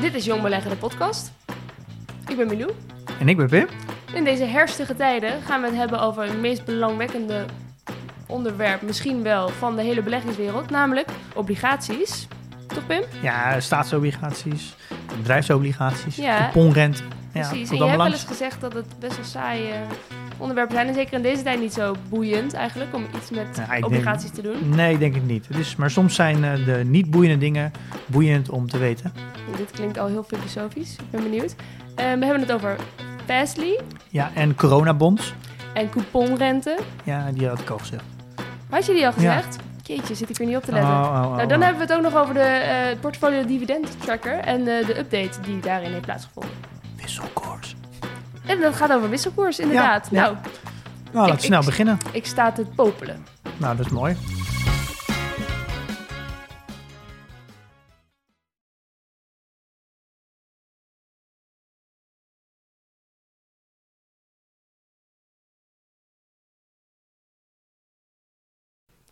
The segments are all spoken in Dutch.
Dit is Jong Beleggen, de podcast. Ik ben Milou. En ik ben Pim. In deze herfstige tijden gaan we het hebben over het meest belangwekkende onderwerp, misschien wel, van de hele beleggingswereld, namelijk obligaties. Toch, Pim? Ja, staatsobligaties, bedrijfsobligaties, Ja. couponrente. Ja, Precies. komt en je hebt wel eens gezegd dat het best wel saaie onderwerpen zijn. En zeker in deze tijd niet zo boeiend eigenlijk om iets met Ja, ik denk- obligaties te doen. Nee, ik denk het niet. Is, maar soms zijn eh, de niet boeiende dingen boeiend om te weten. Dit klinkt al heel filosofisch. Ik ben benieuwd. Eh, we hebben het over Fastly Ja, en coronabonds. en couponrente. Ja, die had ik al gezegd. Had je die al Ja. gezegd? Jeetje, zit ik er niet op te letten. Oh, oh, oh, Nou, dan hebben we het ook nog over de eh, portfolio dividend tracker en eh, de update die daarin heeft plaatsgevonden. Wisselkoers. En dat gaat over wisselkoers, inderdaad. Ja, ja. Nou, Nou, laten we snel ik- beginnen. ik sta te popelen. Nou, dat is mooi.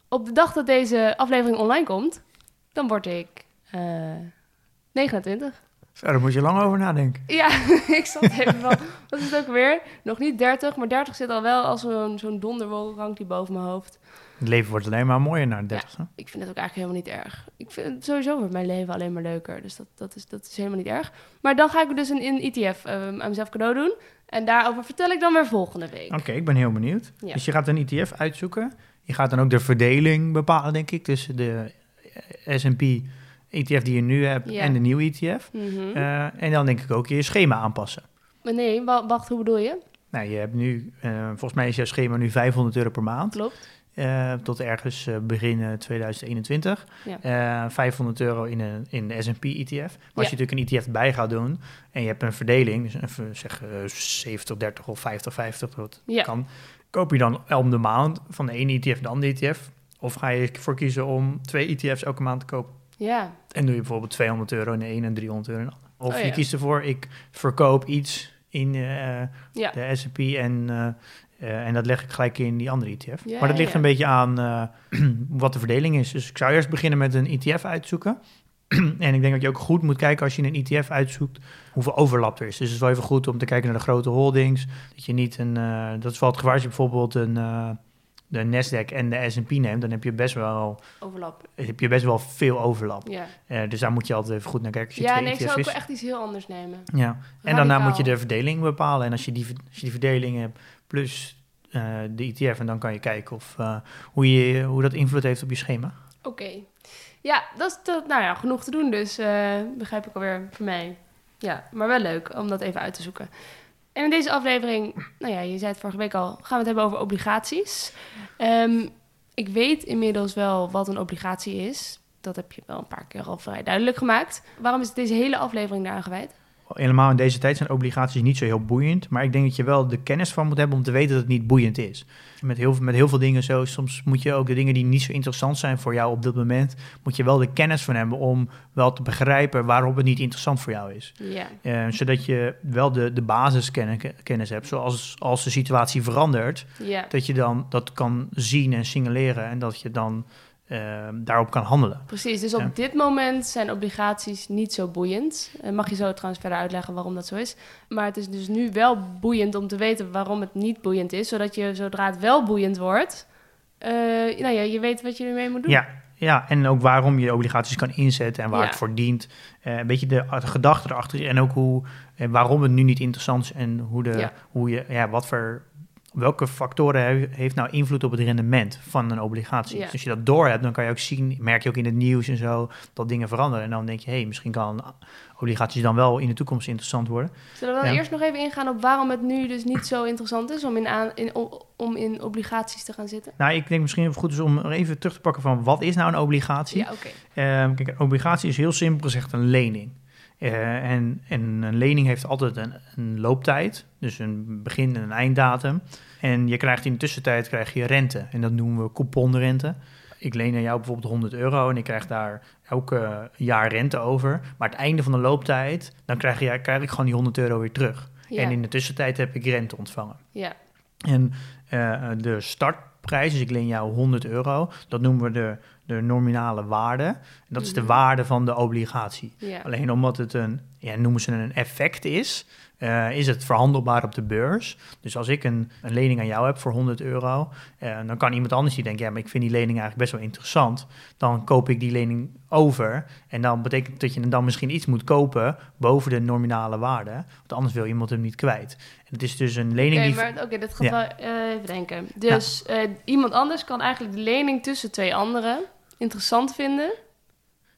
Op de dag dat deze aflevering online komt, dan word ik eh 29. Zo, daar moet je lang over nadenken. Ja, ik zat even van, wat is het ook weer? Nog niet 30, maar 30 zit al wel als zo'n zo'n donderwolk hangt die boven mijn hoofd. Het leven wordt alleen maar mooier naar de 30. hè? Ik vind het ook eigenlijk helemaal niet erg. Ik vind het sowieso wordt mijn leven alleen maar leuker. Dus dat, dat, is, dat is helemaal niet erg. Maar dan ga ik dus een, een ETF eh, aan mezelf cadeau doen. En daarover vertel ik dan weer volgende week. Oké, ik ben heel benieuwd. Ja. Dus je gaat een ETF uitzoeken. Je gaat dan ook de verdeling bepalen, denk ik, tussen de S&P ETF die je nu hebt Ja. en de nieuwe ETF. Mhm. Eh, en dan denk ik ook je schema aanpassen. Maar nee, wa- wacht, hoe bedoel je? Nou, je hebt nu, eh, volgens mij is jouw schema nu 500 euro per maand. Klopt. eh, tot ergens begin eh, 2021. Ja. Eh, 500 euro in, een, in de S&P ETF. Maar als je natuurlijk een ETF bij gaat doen en je hebt een verdeling, dus even zeg eh 70, 30 of 50, 50, dat kan. Koop je dan om de maand van de ene ETF dan de ETF? Of ga je ervoor kiezen om twee ETF's elke maand te kopen? Ja, En doe je bijvoorbeeld 200 euro in de ene en 300 euro in de andere. Of Oh, je kiest ervoor, ik verkoop iets in eh, ja. de S&P en, eh, eh, en dat leg ik gelijk in die andere ETF. Ja, maar dat ligt een beetje aan wat de verdeling is. Dus ik zou eerst beginnen met een ETF uitzoeken. en ik denk dat je ook goed moet kijken als je een ETF uitzoekt hoeveel overlap er is. Dus het is wel even goed om te kijken naar de grote holdings. Dat je niet een, dat is wel het gevaar als je bijvoorbeeld een, de Nasdaq en de S&P neemt, dan heb je best wel, Overlap. heb je best wel veel overlap. Ja, Eh, dus daar moet je altijd even goed naar kijken ja nee, ik zou ook wel echt iets heel anders nemen. Ja, en daarna moet je de verdeling bepalen. En als je die, als je die verdeling hebt plus eh, de ETF, en dan kan je kijken of, eh, hoe, je, hoe dat invloed heeft op je schema. Oké. Ja, dat is dat, nou ja, genoeg te doen dus. begrijp ik alweer voor mij. Ja, maar wel leuk om dat even uit te zoeken. En in deze aflevering, nou ja, je zei het vorige week al, gaan we het hebben over obligaties. Ehm, ik weet inmiddels wel wat een obligatie is. Dat heb je wel een paar keer al vrij duidelijk gemaakt. Waarom is deze hele aflevering daaraan gewijd? Helemaal in deze tijd zijn obligaties niet zo heel boeiend. Maar ik denk dat je wel de kennis van moet hebben om te weten dat het niet boeiend is. Met heel, veel- met heel veel dingen zo. Soms moet je ook de dingen die niet zo interessant zijn voor jou op dit moment... moet je wel de kennis van hebben om wel te begrijpen waarom het niet interessant voor jou is. Ja, Eh, zodat je wel de, de basiskennis hebt. Zoals als de situatie verandert, ja. dat je dan dat kan zien en signaleren en dat je dan eh, daarop kan handelen. Precies, dus op Ja. dit moment zijn obligaties niet zo boeiend. Eh, mag je zo trouwens verder uitleggen waarom dat zo is. Maar het is dus nu wel boeiend om te weten waarom het niet boeiend is. Zodat je, zodra het wel boeiend wordt, eh, nou ja, je weet wat je ermee moet doen. Ja, ja, en ook waarom je obligaties kan inzetten en waar Ja. het voor dient. Eh, een beetje de, de gedachte erachter en ook hoe, waarom het nu niet interessant is en hoe de, Ja. hoe je, ja, wat voor, welke factoren he- heeft nou invloed op het rendement van een obligatie. Ja. Dus als je dat door hebt, dan kan je ook zien, merk je ook in het nieuws en zo, dat dingen veranderen. En dan denk je, hé, hey, misschien kan obligaties dan wel in de toekomst interessant worden. Zullen we dan Ja. eerst nog even ingaan op waarom het nu dus niet zo interessant is om in, aan, in, om, in obligaties te gaan zitten? Nou, ik denk misschien goed is om er even terug te pakken van wat is nou een obligatie? Ja, oké. Ehm, kijk, een obligatie is heel simpel gezegd een lening. Eh, en, en een lening heeft altijd een, een looptijd, dus een begin- en een einddatum. En je krijgt in de tussentijd krijg je rente en dat noemen we couponrente. Ik leen aan jou bijvoorbeeld 100 euro en ik krijg daar elke jaar rente over. Maar het einde van de looptijd, dan krijg, je, krijg ik gewoon die 100 euro weer terug. Ja. En in de tussentijd heb ik rente ontvangen. ja. En eh, de startprijs, dus ik leen jou 100 euro, dat noemen we de, de nominale waarde. En dat is de Mhm. waarde van de obligatie. ja. Alleen omdat het een, ja, noemen ze een effect is, eh, is het verhandelbaar op de beurs. Dus als ik een, een lening aan jou heb voor 100 euro, eh, dan kan iemand anders die denkt, ja, maar ik vind die lening eigenlijk best wel interessant. Dan koop ik die lening over. En dan betekent dat je dan misschien iets moet kopen boven de nominale waarde. Want anders wil iemand hem niet kwijt. En het is dus een lening die... oké, dat gaat Ja. wel eh, even denken. Dus iemand anders kan eigenlijk de lening tussen twee anderen interessant vinden.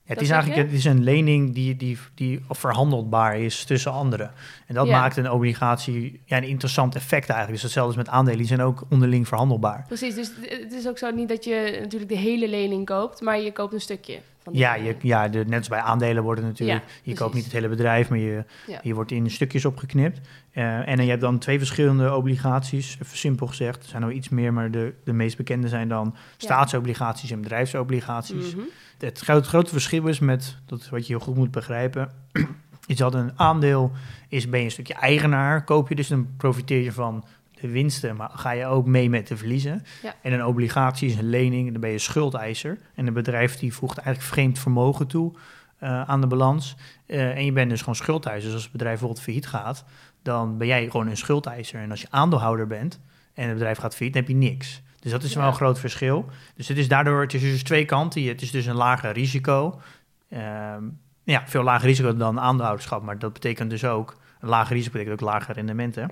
Ja, het is eigenlijk het is een lening die, die, die verhandelbaar is tussen anderen. En dat Ja. maakt een obligatie ja, een interessant effect eigenlijk. Dus hetzelfde is met aandelen, die zijn ook onderling verhandelbaar. Precies, dus het is ook zo niet dat je natuurlijk de hele lening koopt, maar je koopt een stukje. Van Ja, je, ja de, net als bij aandelen worden natuurlijk. Je koopt niet het hele bedrijf, maar je, je wordt in stukjes opgeknipt. Eh, en dan, je hebt dan twee verschillende obligaties, even simpel gezegd. Er zijn er iets meer, maar de, de meest bekende zijn dan staatsobligaties en bedrijfsobligaties. Mhm. Het grote, grote verschil is met, dat wat je heel goed moet begrijpen, is dat een aandeel is, ben je een stukje eigenaar, koop je dus, dan profiteer je van de winsten, maar ga je ook mee met de verliezen. Ja. En een obligatie is een lening, dan ben je schuldeiser. En een bedrijf die voegt eigenlijk vreemd vermogen toe eh, aan de balans. Eh, en je bent dus gewoon schuldeiser. Dus als het bedrijf bijvoorbeeld failliet gaat, dan ben jij gewoon een schuldeiser. En als je aandeelhouder bent en het bedrijf gaat failliet, dan heb je niks. Dus dat is wel een groot verschil. Dus het is daardoor, het is dus twee kanten. Het is dus een lager risico. Ehm, ja, veel lager risico dan aandeelhouderschap. Maar dat betekent dus ook, een lager risico betekent ook lager rendementen.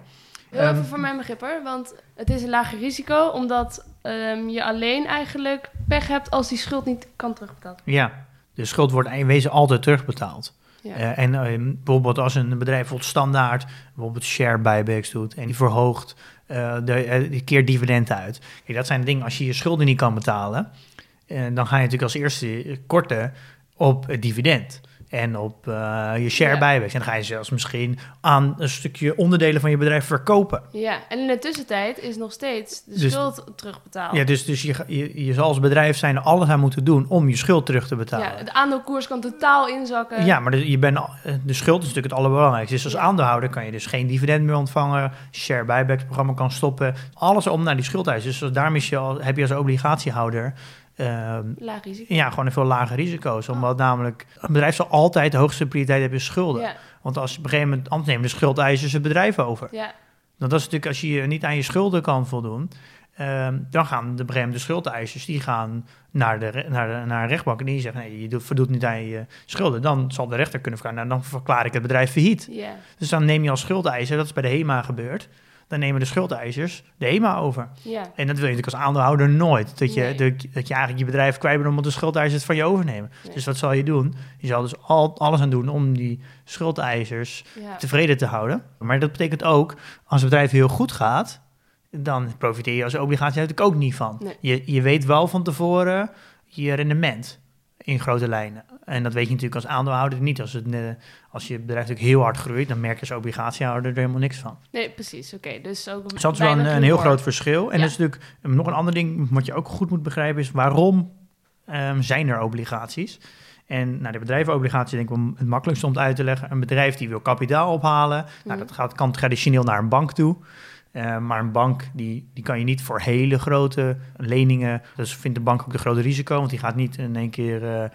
Heel even Ehm, voor mijn begrip hoor, want het is een lager risico omdat ehm, je alleen eigenlijk pech hebt als die schuld niet kan terugbetalen. Ja, de schuld wordt in wezen altijd terugbetaald. Eh, en eh, bijvoorbeeld als een bedrijf bijvoorbeeld standaard bijvoorbeeld share buybacks doet en die verhoogt eh, de, die keert dividend uit. Kijk, dat zijn de dingen, als je je schulden niet kan betalen, dan ga je natuurlijk als eerste korten op het dividend. En op eh, je share Ja. En dan ga je zelfs misschien aan een stukje onderdelen van je bedrijf verkopen. ja, en in de tussentijd is nog steeds de Dus- schuld terugbetaald. Ja, dus, dus je, je, je zal als bedrijf zijn alles aan moeten doen om je schuld terug te betalen. Ja, de aandeelkoers kan totaal inzakken. Ja, maar de, je bent, eh, de schuld is natuurlijk het allerbelangrijkste. Dus als aandeelhouder kan je dus geen dividend meer ontvangen. Share buyback programma kan stoppen. Alles om naar die schuldeisers. Dus daarom is je al, heb je als obligatiehouder Laag risico. ja, gewoon een veel lager risico's. Omdat namelijk een bedrijf zal altijd de hoogste prioriteit hebben schulden. Ja, Want als op een gegeven moment anders nemen de schuldeisers het bedrijf over. ja, Want dat is natuurlijk als je je niet aan je schulden kan voldoen. ehm, dan gaan de, moment de schuldeisers die gaan naar de, naar de, naar een rechtbank en die zeggen: nee, je doet, voldoet niet aan je schulden. Dan zal de rechter kunnen verklaren: nou, dan verklaar ik het bedrijf failliet. Dus dan neem je als schuldeiser, dat is bij de HEMA gebeurd, dan nemen de schuldeisers de HEMA over. ja. En dat wil je natuurlijk als aandeelhouder nooit. Dat je, Nee. dat, je eigenlijk je bedrijf kwijt bent omdat de schuldeisers het van je overnemen. Nee. Dus wat zal je doen? Je zal dus al, alles aan doen om die schuldeisers ja. tevreden te houden. Maar dat betekent ook, als het bedrijf heel goed gaat, dan profiteer je als obligatie natuurlijk ook niet van. Nee. Je, je weet wel van tevoren je rendement in grote lijnen. En dat weet je natuurlijk als aandeelhouder niet. Als, het, eh, als je bedrijf natuurlijk heel hard groeit, dan merk je als obligatiehouder er helemaal niks van. Nee, precies. Oké, dus ook Dus dat is wel een, een heel groot verschil. En Ja. dat is natuurlijk um, nog een ander ding wat je ook goed moet begrijpen is waarom ehm, zijn er obligaties? En nou, de bedrijvenobligatie denk ik wel het makkelijkste om het uit te leggen. Een bedrijf die wil kapitaal ophalen, nou, Mhm. dat gaat, kan traditioneel naar een bank toe. Eh, maar een bank die, die kan je niet voor hele grote leningen. Dus vindt de bank ook de grote risico, want die gaat niet in één keer eh, eh,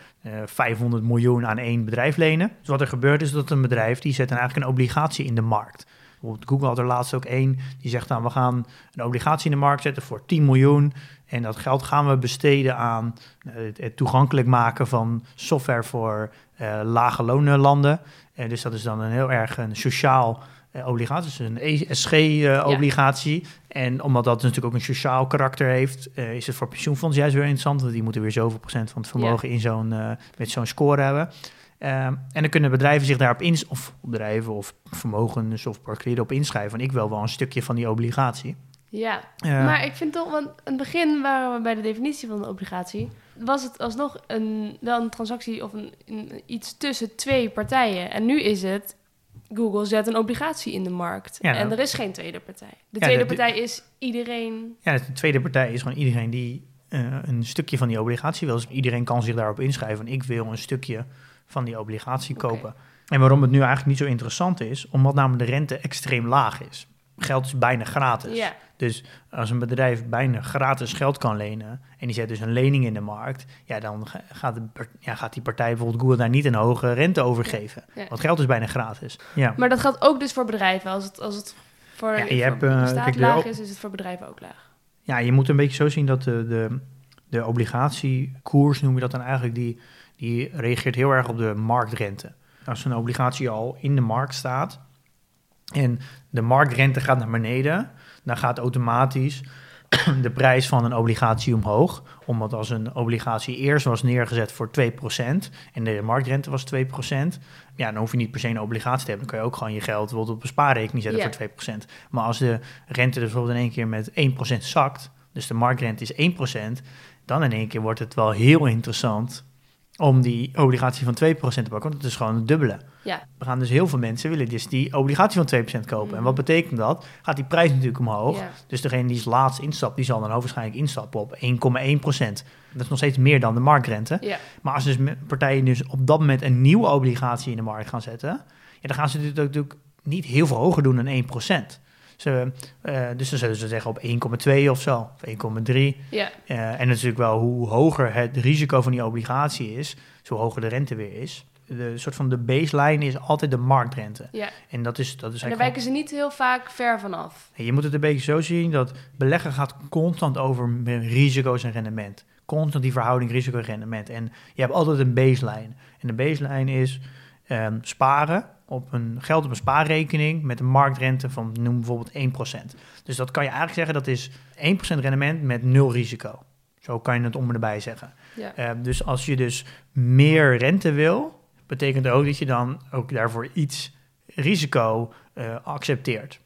500 miljoen aan één bedrijf lenen. Dus wat er gebeurt is dat een bedrijf die zet dan eigenlijk een obligatie in de markt. Bijvoorbeeld Google had er laatst ook één die zegt dan we gaan een obligatie in de markt zetten voor 10 miljoen. En dat geld gaan we besteden aan eh, het, toegankelijk maken van software voor eh, lage lonenlanden. Eh, dus dat is dan een heel erg een sociaal eh, obligatie, dus een ESG-obligatie. En omdat dat natuurlijk ook een sociaal karakter heeft, eh, is het voor pensioenfondsen juist weer interessant. Want die moeten weer zoveel procent van het vermogen in zo'n, eh, met zo'n score hebben. Ehm, en dan kunnen bedrijven zich daarop ins of bedrijven of vermogens of particulieren op inschrijven. Van ik wil wel een stukje van die obligatie. Ja, Eh, maar ik vind toch, want in het begin waren we bij de definitie van de obligatie, was het alsnog een, wel een transactie of een, een- iets tussen twee partijen. En nu is het, Google zet een obligatie in de markt. Ja, en nou- er is geen tweede partij. De Ja, tweede de- partij is iedereen. Ja, de tweede partij is gewoon iedereen die eh, een stukje van die obligatie wil. Dus iedereen kan zich daarop inschrijven. Ik wil een stukje van die obligatie kopen. En waarom het nu eigenlijk niet zo interessant is, omdat namelijk de rente extreem laag is. Geld is bijna gratis. Dus als een bedrijf bijna gratis geld kan lenen en die zet dus een lening in de markt, ja, dan ga- gaat, de, ja, gaat die partij bijvoorbeeld Google daar niet een hoge rente over geven. Want geld is bijna gratis. Ja. maar dat geldt ook dus voor bedrijven. Als het, als het voor, Ja, je hebt, de eh, staat kijk, de laag op- is, is het voor bedrijven ook laag. Ja, je moet een beetje zo zien dat de, de, de obligatiekoers, noem je dat dan eigenlijk, die, die reageert heel erg op de marktrente. Als een obligatie al in de markt staat en de marktrente gaat naar beneden, dan gaat automatisch de prijs van een obligatie omhoog. Omdat als een obligatie eerst was neergezet voor 2% en de marktrente was 2%, ja, dan hoef je niet per se een obligatie te hebben. Dan kan je ook gewoon je geld bijvoorbeeld op een spaarrekening zetten voor 2%. Maar als de rente dus bijvoorbeeld in één keer met 1% zakt, dus de marktrente is 1%, dan in één keer wordt het wel heel interessant om die obligatie van 2% te pakken, want het is gewoon het dubbele. Ja. We gaan dus heel veel mensen willen dus die obligatie van 2% kopen. En wat betekent dat? Gaat die prijs natuurlijk omhoog. Dus degene die als laatst instapt, die zal dan hoogstwaarschijnlijk instappen op 1,1%. Dat is nog steeds meer dan de marktrente. Maar als dus partijen dus op dat moment een nieuwe obligatie in de markt gaan zetten, ja, dan gaan ze natuurlijk niet heel veel hoger doen dan 1%. Ze, eh, dus dan zullen ze zeggen op 1,2 of zo, of 1,3. Ja, Eh, en natuurlijk wel hoe hoger het risico van die obligatie is, zo hoger de rente weer is. De soort van de baseline is altijd de marktrente. ja. En dat is, dat is En daar wijken ze niet heel vaak ver vanaf. Je moet het een beetje zo zien dat beleggen gaat constant over risico's en rendement. Constant die verhouding risico en rendement. En je hebt altijd een baseline. En de baseline is ehm, sparen op een geld op een spaarrekening met een marktrente van noem bijvoorbeeld 1%. Dus dat kan je eigenlijk zeggen dat is 1% rendement met nul risico. Zo kan je het om en erbij zeggen. Ja. Eh, dus als je dus meer rente wil, betekent ook dat je dan ook daarvoor iets risico eh, accepteert.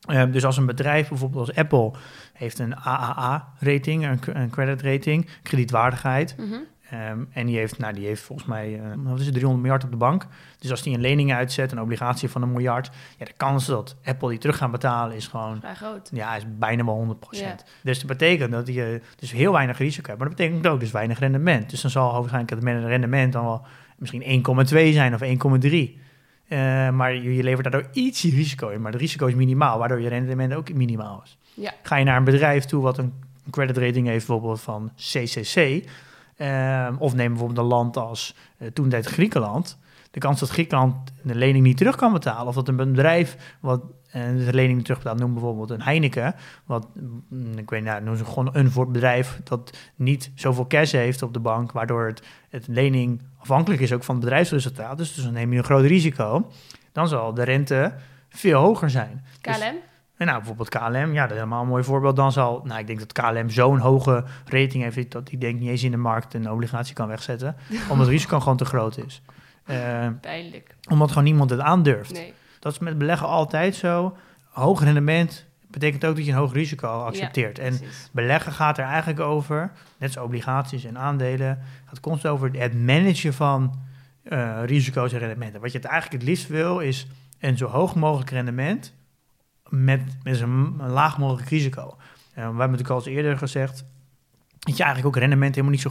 Eh, dus als een bedrijf, bijvoorbeeld als Apple, heeft een AAA-rating, een, een credit rating, kredietwaardigheid. Mhm. Ehm, en die heeft, nou, die heeft volgens mij, eh, wat is het, 300 miljard op de bank. Dus als die een lening uitzet, een obligatie van een miljard, ja, de kans dat Apple die terug gaat betalen is gewoon Vrij groot. ja, is bijna wel 100%. Ja. Dus dat betekent dat je dus heel weinig risico hebt. Maar dat betekent ook dus weinig rendement. Dus dan zal waarschijnlijk het rendement dan wel misschien 1,2 zijn of 1,3. Eh, maar je, je levert daardoor iets risico in. Maar het risico is minimaal, waardoor je rendement ook minimaal is. Ja. Ga je naar een bedrijf toe wat een credit rating heeft, bijvoorbeeld van CCC... ehm, of neem bijvoorbeeld een land als eh, toen tijd Griekenland... De kans dat Griekenland de lening niet terug kan betalen... of dat een bedrijf wat eh, de lening niet terugbetaalt... noem bijvoorbeeld een Heineken... wat, mm, ik weet nou, noem gewoon een voor bedrijf... dat niet zoveel cash heeft op de bank... waardoor het, het lening afhankelijk is ook van het bedrijfsresultaat... dus, dus dan neem je een groot risico... dan zal de rente veel hoger zijn. Dus- KLM? En nou, bijvoorbeeld KLM, ja, dat is helemaal een mooi voorbeeld. Dan zal, nou, ik denk dat KLM zo'n hoge rating heeft, dat die denk niet eens in de markt een obligatie kan wegzetten, omdat het risico gewoon te groot is. Eh, Pijnlijk. omdat gewoon niemand het aandurft. Nee. Dat is met beleggen altijd zo. Hoog rendement betekent ook dat je een hoog risico accepteert. en beleggen gaat er eigenlijk over, net zoals obligaties en aandelen, gaat constant over het managen van eh, risico's en rendementen. Wat je het eigenlijk het liefst wil, is een zo hoog mogelijk rendement met, met zo'n een laag mogelijk risico. Eh, we hebben natuurlijk al eens eerder gezegd dat je eigenlijk ook rendement helemaal niet zo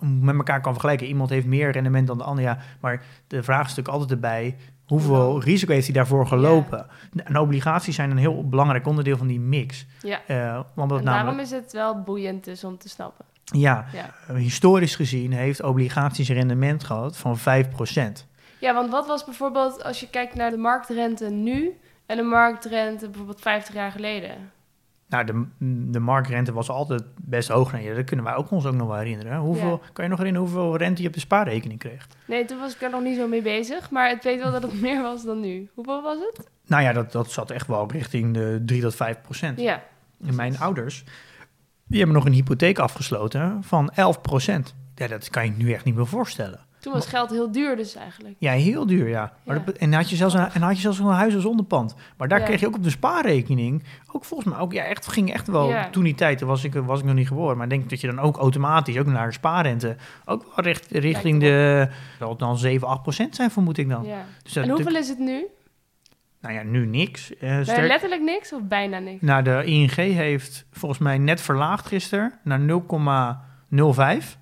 met elkaar kan vergelijken. Iemand heeft meer rendement dan de ander, ja, maar de vraag is natuurlijk altijd erbij, hoeveel risico heeft hij daarvoor gelopen? En obligaties zijn een heel belangrijk onderdeel van die mix. Ja. En namelijk, daarom is het wel boeiend dus om te snappen. ja, Ja. eh, historisch gezien heeft obligaties een rendement gehad van 5%. ja, want wat was bijvoorbeeld als je kijkt naar de marktrente nu en de marktrente bijvoorbeeld 50 jaar geleden? Nou, de, de marktrente was altijd best hoog. Nee, dat kunnen wij ook ons ook nog wel herinneren. Hoeveel, Kan je nog herinneren hoeveel rente je op de spaarrekening kreeg? Nee, toen was ik er nog niet zo mee bezig, maar ik weet wel dat het meer was dan nu. Hoeveel was het? Nou ja, dat, dat zat echt wel richting de 3 tot 5 procent. Ja. En mijn ouders, die hebben nog een hypotheek afgesloten van 11 procent. Ja, dat kan je nu echt niet meer voorstellen. Toen was geld heel duur dus eigenlijk. Ja, heel duur, ja. Maar Ja. Dat, en, had je zelfs een, en had je zelfs een huis zonder pand. Maar daar Ja. kreeg je ook op de spaarrekening, ook volgens mij ook, ja, echt, ging echt wel, Ja. toen die tijd, toen was ik, was ik nog niet geboren, maar ik denk dat je dan ook automatisch, ook naar de spaarrente, ook wel richt, richting de, zal het dan 7, 8 procent zijn, vermoed ik dan. Dus dat, En hoeveel is het nu? nou ja, nu niks. Eh, sterk- letterlijk niks of bijna niks? nou, de ING heeft volgens mij net verlaagd gisteren naar 0,05.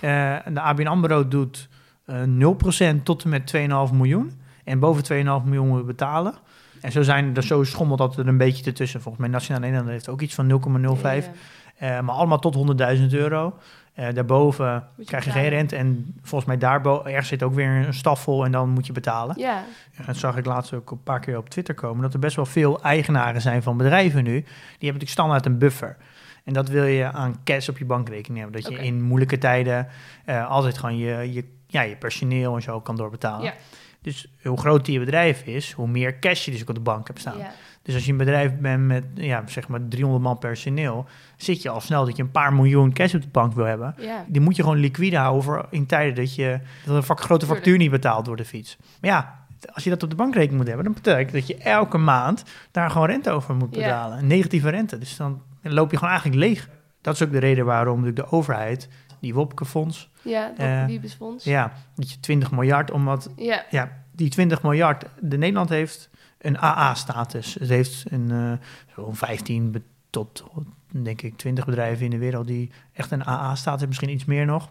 Eh, en de ABN AMRO doet eh 0% tot en met 2,5 miljoen. En boven 2,5 miljoen je betalen. En zo, zijn, er, zo schommelt dat er een beetje ertussen. Volgens mij Nationale Nederland heeft ook iets van 0,05. Ja. Eh, maar allemaal tot 100.000 euro. Eh, daarboven je krijg je geen rente. En volgens mij daarboven ergens zit ook weer een staf vol en dan moet je betalen. Ja, Ja, dat zag ik laatst ook een paar keer op Twitter komen. Dat er best wel veel eigenaren zijn van bedrijven nu. Die hebben natuurlijk standaard een buffer. En dat wil je aan cash op je bankrekening hebben. Dat je in moeilijke tijden eh, altijd gewoon je, je, ja, je personeel en zo kan doorbetalen. Ja. Dus hoe groter je bedrijf is, hoe meer cash je dus ook op de bank hebt staan. ja. Dus als je een bedrijf bent met ja, zeg maar 300 man personeel, zit je al snel dat je een paar miljoen cash op de bank wil hebben. ja. Die moet je gewoon liquide houden voor in tijden dat je dat een grote Tuurlijk. factuur niet betaalt door de fiets. Maar ja, als je dat op de bankrekening moet hebben, dan betekent dat je elke maand daar gewoon rente over moet Ja. betalen. Een negatieve rente. Dus dan loop je gewoon eigenlijk leeg. Dat is ook de reden waarom de overheid, die Wopke-fonds, Ja, dat Eh, Wiebesfonds. ja, dat je 20 miljard, omdat Ja, ja, die 20 miljard, de Nederland heeft een AA-status. Het heeft een eh, zo'n 15 be- tot, denk ik, 20 bedrijven in de wereld die echt een AA-status hebben, misschien iets meer nog.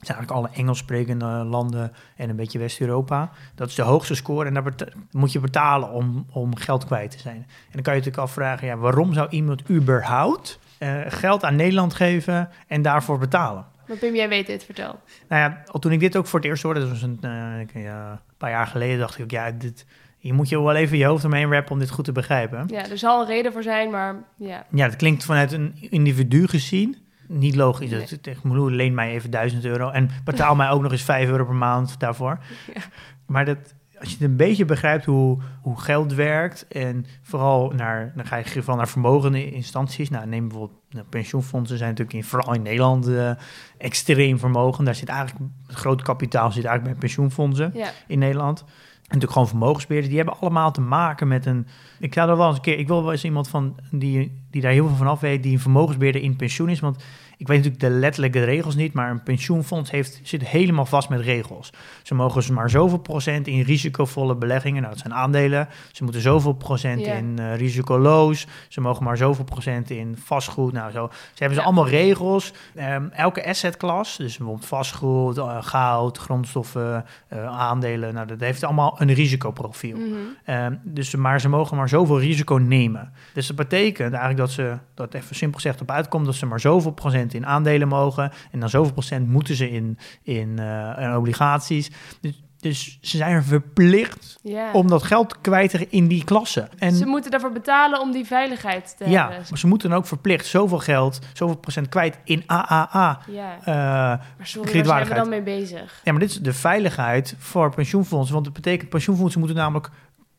Het zijn eigenlijk alle Engels sprekende landen en een beetje West-Europa. Dat is de hoogste score en daar moet je betalen om, om geld kwijt te zijn. En dan kan je natuurlijk afvragen, ja, waarom zou iemand überhaupt eh, geld aan Nederland geven en daarvoor betalen? maar Pim, jij weet dit, vertel. Nou ja, al toen ik dit ook voor het eerst hoorde, dat was een, eh, een paar jaar geleden, dacht ik, ja, dit, hier moet je wel even je hoofd omheen rappen om dit goed te begrijpen. Ja, er zal een reden voor zijn, maar ja. Ja, dat klinkt vanuit een individu gezien niet logisch. Nee. Dat ik tegen Meloen, leen mij even 1000 euro en betaal mij ook nog eens 5 euro per maand daarvoor. Ja. Maar dat, als je het een beetje begrijpt hoe, hoe geld werkt en vooral naar, dan ga je vooral naar vermogende instanties. Nou, neem bijvoorbeeld nou, pensioenfondsen zijn natuurlijk in, vooral in Nederland eh, extreem vermogen. Daar zit eigenlijk het grote kapitaal zit eigenlijk bij pensioenfondsen Ja, in Nederland. En natuurlijk gewoon vermogensbeheerders. Die hebben allemaal te maken met een... Ik zou er wel eens een keer... Ik wil wel eens iemand van die, die daar heel veel van af weet... die een vermogensbeheerder in pensioen is. Want ik weet natuurlijk de letterlijke regels niet... maar een pensioenfonds heeft, zit helemaal vast met regels. Ze mogen maar zoveel procent in risicovolle beleggingen... nou, dat zijn aandelen. Ze moeten zoveel procent in eh, risicoloos. Ze mogen maar zoveel procent in vastgoed. Nou, zo. Ze hebben ze Ja. allemaal regels. Ehm, elke assetklas, dus bijvoorbeeld vastgoed, eh, goud, grondstoffen, eh, aandelen... Nou, dat heeft allemaal een risicoprofiel. mhm. Ehm, dus, ze- maar ze mogen maar zoveel risico nemen. Dus dat betekent eigenlijk dat ze, dat even simpel gezegd op uitkomt, dat ze maar zoveel procent in aandelen mogen. En dan zoveel procent moeten ze in, in, eh, in obligaties. Dus, dus ze zijn er verplicht ja. om dat geld kwijt te in die klasse. En Ze moeten daarvoor betalen om die veiligheid te ja, hebben. maar ze moeten dan ook verplicht zoveel geld, zoveel procent kwijt in AAA. Ja, eh, maar sorry, waar zijn we dan mee bezig? Ja, maar dit is de veiligheid voor pensioenfondsen. Want het betekent, pensioenfondsen moeten namelijk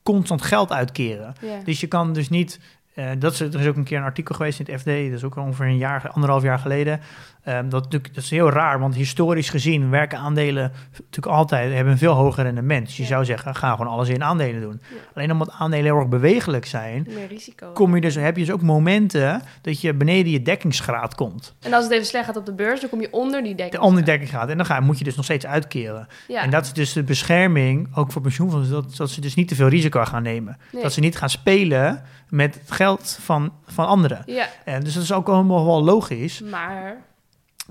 constant geld uitkeren. Ja. Dus je kan dus niet. Eh, dat er is ook een keer een artikel geweest in het FD, dat is ook ongeveer een jaar, anderhalf jaar geleden. Ehm, dat, natuurlijk- dat is heel raar, want historisch gezien werken aandelen natuurlijk altijd, hebben een veel hoger rendement. Dus je Ja. zou zeggen, ga gewoon alles in aandelen doen. Ja. Alleen omdat aandelen heel erg bewegelijk zijn, risico. kom je dus, heb je dus ook momenten dat je beneden je dekkingsgraad komt. En als het even slecht gaat op de beurs, dan kom je onder die dekking. De onder dekkingsgraad. En dan ga, moet je dus nog steeds uitkeren. Ja. En dat is dus de bescherming, ook voor pensioenfondsen, dat, dat ze dus niet te veel risico gaan nemen. Nee. Dat ze niet gaan spelen met het geld van, van anderen. Ja, En dus dat is ook allemaal wel logisch. maar...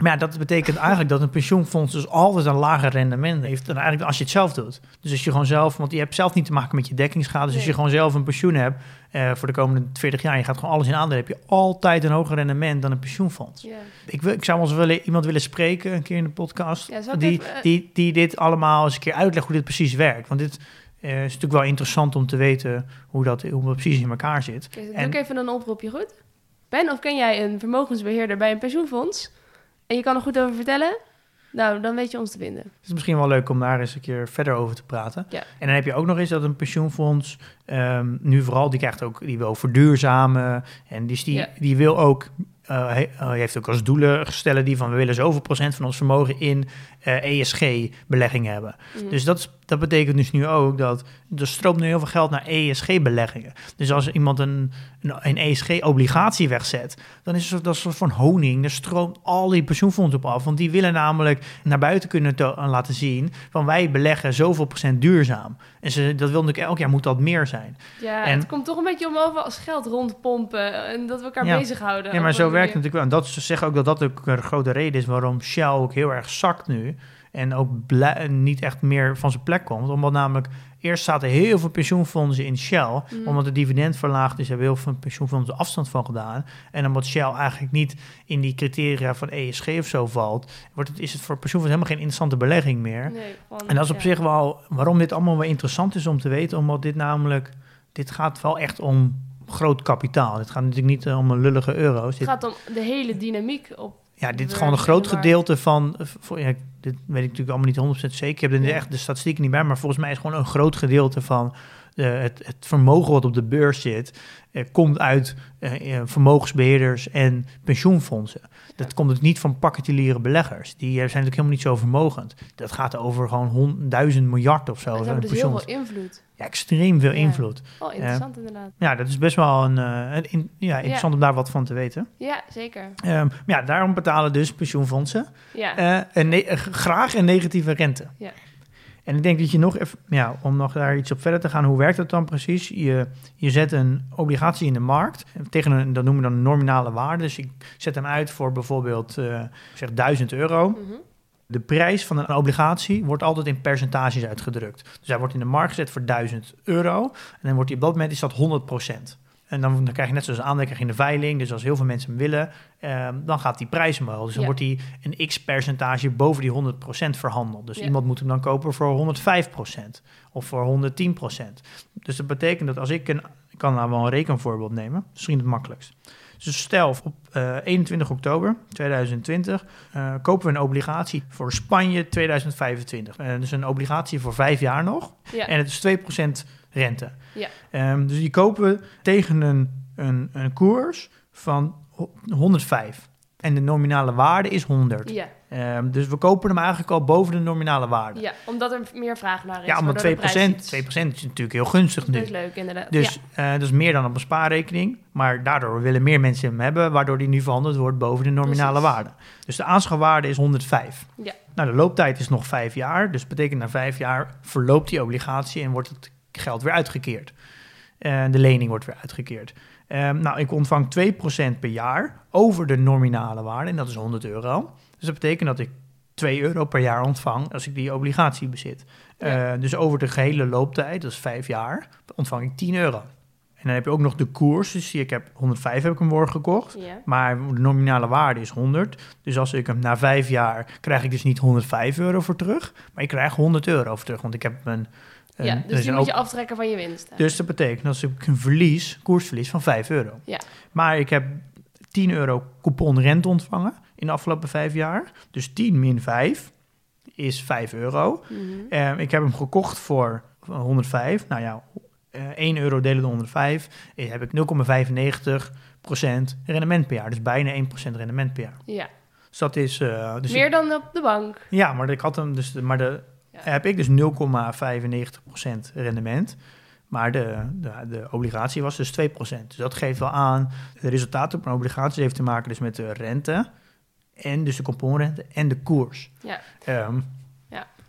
Maar ja, dat betekent eigenlijk dat een pensioenfonds dus altijd een lager rendement heeft dan eigenlijk als je het zelf doet. Dus als je gewoon zelf, want je hebt zelf niet te maken met je dekkingsgraad. Dus als je gewoon zelf een pensioen hebt eh, voor de komende 40 jaar, je gaat gewoon alles in aandelen, heb je altijd een hoger rendement dan een pensioenfonds. Ik, wil, ik zou wel eens willen, iemand willen spreken, een keer in de podcast, Ja, die, even, eh, die, die dit allemaal eens een keer uitlegt hoe dit precies werkt. Want dit eh, is natuurlijk wel interessant om te weten hoe dat, hoe dat precies in elkaar zit. Oké, doe En- ik even een oproepje, goed? Ben, of ken jij een vermogensbeheerder bij een pensioenfonds? En je kan er goed over vertellen? Nou, dan weet je ons te vinden. Het is misschien wel leuk om daar eens een keer verder over te praten. Ja. En dan heb je ook nog eens dat een pensioenfonds ehm, nu vooral, die krijgt ook, die wil verduurzamen. En dus die, Ja. die wil ook eh, eh, heeft ook als doelen gesteld die van we willen zoveel procent van ons vermogen in ESG-beleggingen hebben. Mhm. Dus dat, dat betekent dus nu ook dat er stroomt nu heel veel geld naar ESG-beleggingen. Dus als iemand een, een, een ESG-obligatie wegzet, dan is het dat soort van honing. Er stroomt al die pensioenfondsen op af. Want die willen namelijk naar buiten kunnen laten zien van wij beleggen zoveel procent duurzaam. En ze, dat wil natuurlijk elk jaar moet dat meer zijn. Ja, En- het komt toch een beetje om over als geld rondpompen en dat we elkaar Ja. bezighouden. Ja, maar zo werkt natuurlijk wel. En dat ze zeggen ook dat dat ook een grote reden is waarom Shell ook heel erg zakt nu. En ook niet echt meer van zijn plek komt. Omdat namelijk eerst zaten heel veel pensioenfondsen in Shell. Mhm. Omdat de dividend verlaagd is, hebben heel veel pensioenfondsen afstand van gedaan. En omdat Shell eigenlijk niet in die criteria van ESG of zo valt, wordt het, is het voor pensioenfondsen helemaal geen interessante belegging meer. Nee, En dat is op ja. zich wel waarom dit allemaal wel interessant is om te weten. Omdat dit namelijk, dit gaat wel echt om groot kapitaal. Dit gaat natuurlijk niet eh, om een lullige euro's. Het gaat om de hele dynamiek op. ja, dit is gewoon een groot gedeelte van, eh, voor, ja, dit weet ik natuurlijk allemaal niet 100% zeker. Ik heb er Ja. echt de statistieken niet bij, maar volgens mij is gewoon een groot gedeelte van eh, het, het vermogen wat op de beurs zit, komt uit eh, eh, vermogensbeheerders en pensioenfondsen. Dat komt dus niet van particuliere beleggers. Die zijn natuurlijk helemaal niet zo vermogend. Dat gaat over gewoon hond, duizend miljard of zo. Zo'n hebben dus heel veel invloed. Ja, extreem veel Ja. invloed. Oh, interessant inderdaad. Ja, dat is best wel een, eh, een in- ja, interessant om daar wat van te weten. Ja, zeker. Ehm, maar ja, daarom betalen dus pensioenfondsen Ja. eh, graag een negatieve rente. Ja. En ik denk dat je nog even, ja, om nog daar iets op verder te gaan, hoe werkt dat dan precies? Je, je zet een obligatie in de markt tegen een, dat noemen we dan een nominale waarde. Dus ik zet hem uit voor bijvoorbeeld, zeg 1000 euro. Mhm. De prijs van een obligatie wordt altijd in percentages uitgedrukt. Dus hij wordt in de markt gezet voor 1000 euro. En dan wordt hij op dat moment is dat 100% En dan, dan krijg je net zoals een aandeel krijg je in de veiling. Dus als heel veel mensen hem willen, ehm, dan gaat die prijs omhoog. Dus dan Ja. wordt hij een x-percentage boven die 100% verhandeld. Dus Ja. iemand moet hem dan kopen voor 105% of voor 110% Dus dat betekent dat als ik een... Ik kan nou wel een rekenvoorbeeld nemen. Misschien het makkelijkst. Dus stel op eh, 21 oktober 2020 eh, kopen we een obligatie voor Spanje 2025. Eh, dus een obligatie voor vijf jaar nog. Ja. En het is 2% rente. Ja. Ehm, dus die kopen we tegen een, een, een koers van ho- 105. En de nominale waarde is 100. Ja. Ehm, dus we kopen hem eigenlijk al boven de nominale waarde. ja, omdat er meer vraag naar is. Ja, omdat 2%, waardoor de prijs 2% iets- is natuurlijk heel gunstig Dat nu. is leuk, inderdaad. Dus eh, dat is meer dan op een spaarrekening. Maar daardoor willen meer mensen hem hebben, waardoor die nu verhandeld wordt boven de nominale Precies. waarde. Dus de aanschafwaarde is 105. Ja. Nou, de looptijd is nog vijf jaar. Dus betekent na vijf jaar verloopt die obligatie en wordt het geld weer uitgekeerd. Eh, de lening wordt weer uitgekeerd. Ehm, nou, ik ontvang 2% per jaar over de nominale waarde en dat is 100 euro. Dus dat betekent dat ik 2 euro per jaar ontvang als ik die obligatie bezit. Ja. Eh, dus over de gehele looptijd, dat is vijf jaar, ontvang ik 10 euro. En dan heb je ook nog de koers. Dus ik heb 105 heb ik hem morgen gekocht. Ja. Maar de nominale waarde is 100. Dus als ik hem na vijf jaar krijg ik dus niet 105 euro voor terug. Maar ik krijg 100 euro voor terug. Want ik heb een. een- ja, dus die moet je aftrekken van je winst. dus dat betekent dat ik een verlies, koersverlies van 5 euro. Ja. Maar ik heb 10 euro coupon rente ontvangen in de afgelopen vijf jaar. Dus 10 min 5 is 5 euro. Mhm. Eh, ik heb hem gekocht voor 105. Nou ja, eh 1 euro delen door 105 eh, heb ik 0,95% rendement per jaar. Dus bijna 1% rendement per jaar. Ja, Dus dat is... eh, dus meer dan op de bank. ja, maar ik had hem dus... Maar de, Ja. heb ik dus 0,95% rendement. Maar de, de, de obligatie was dus 2%. Dus dat geeft wel aan... De resultaten op een obligatie heeft te maken dus met de rente... En dus de couponrente en de koers. Ja. Ehm,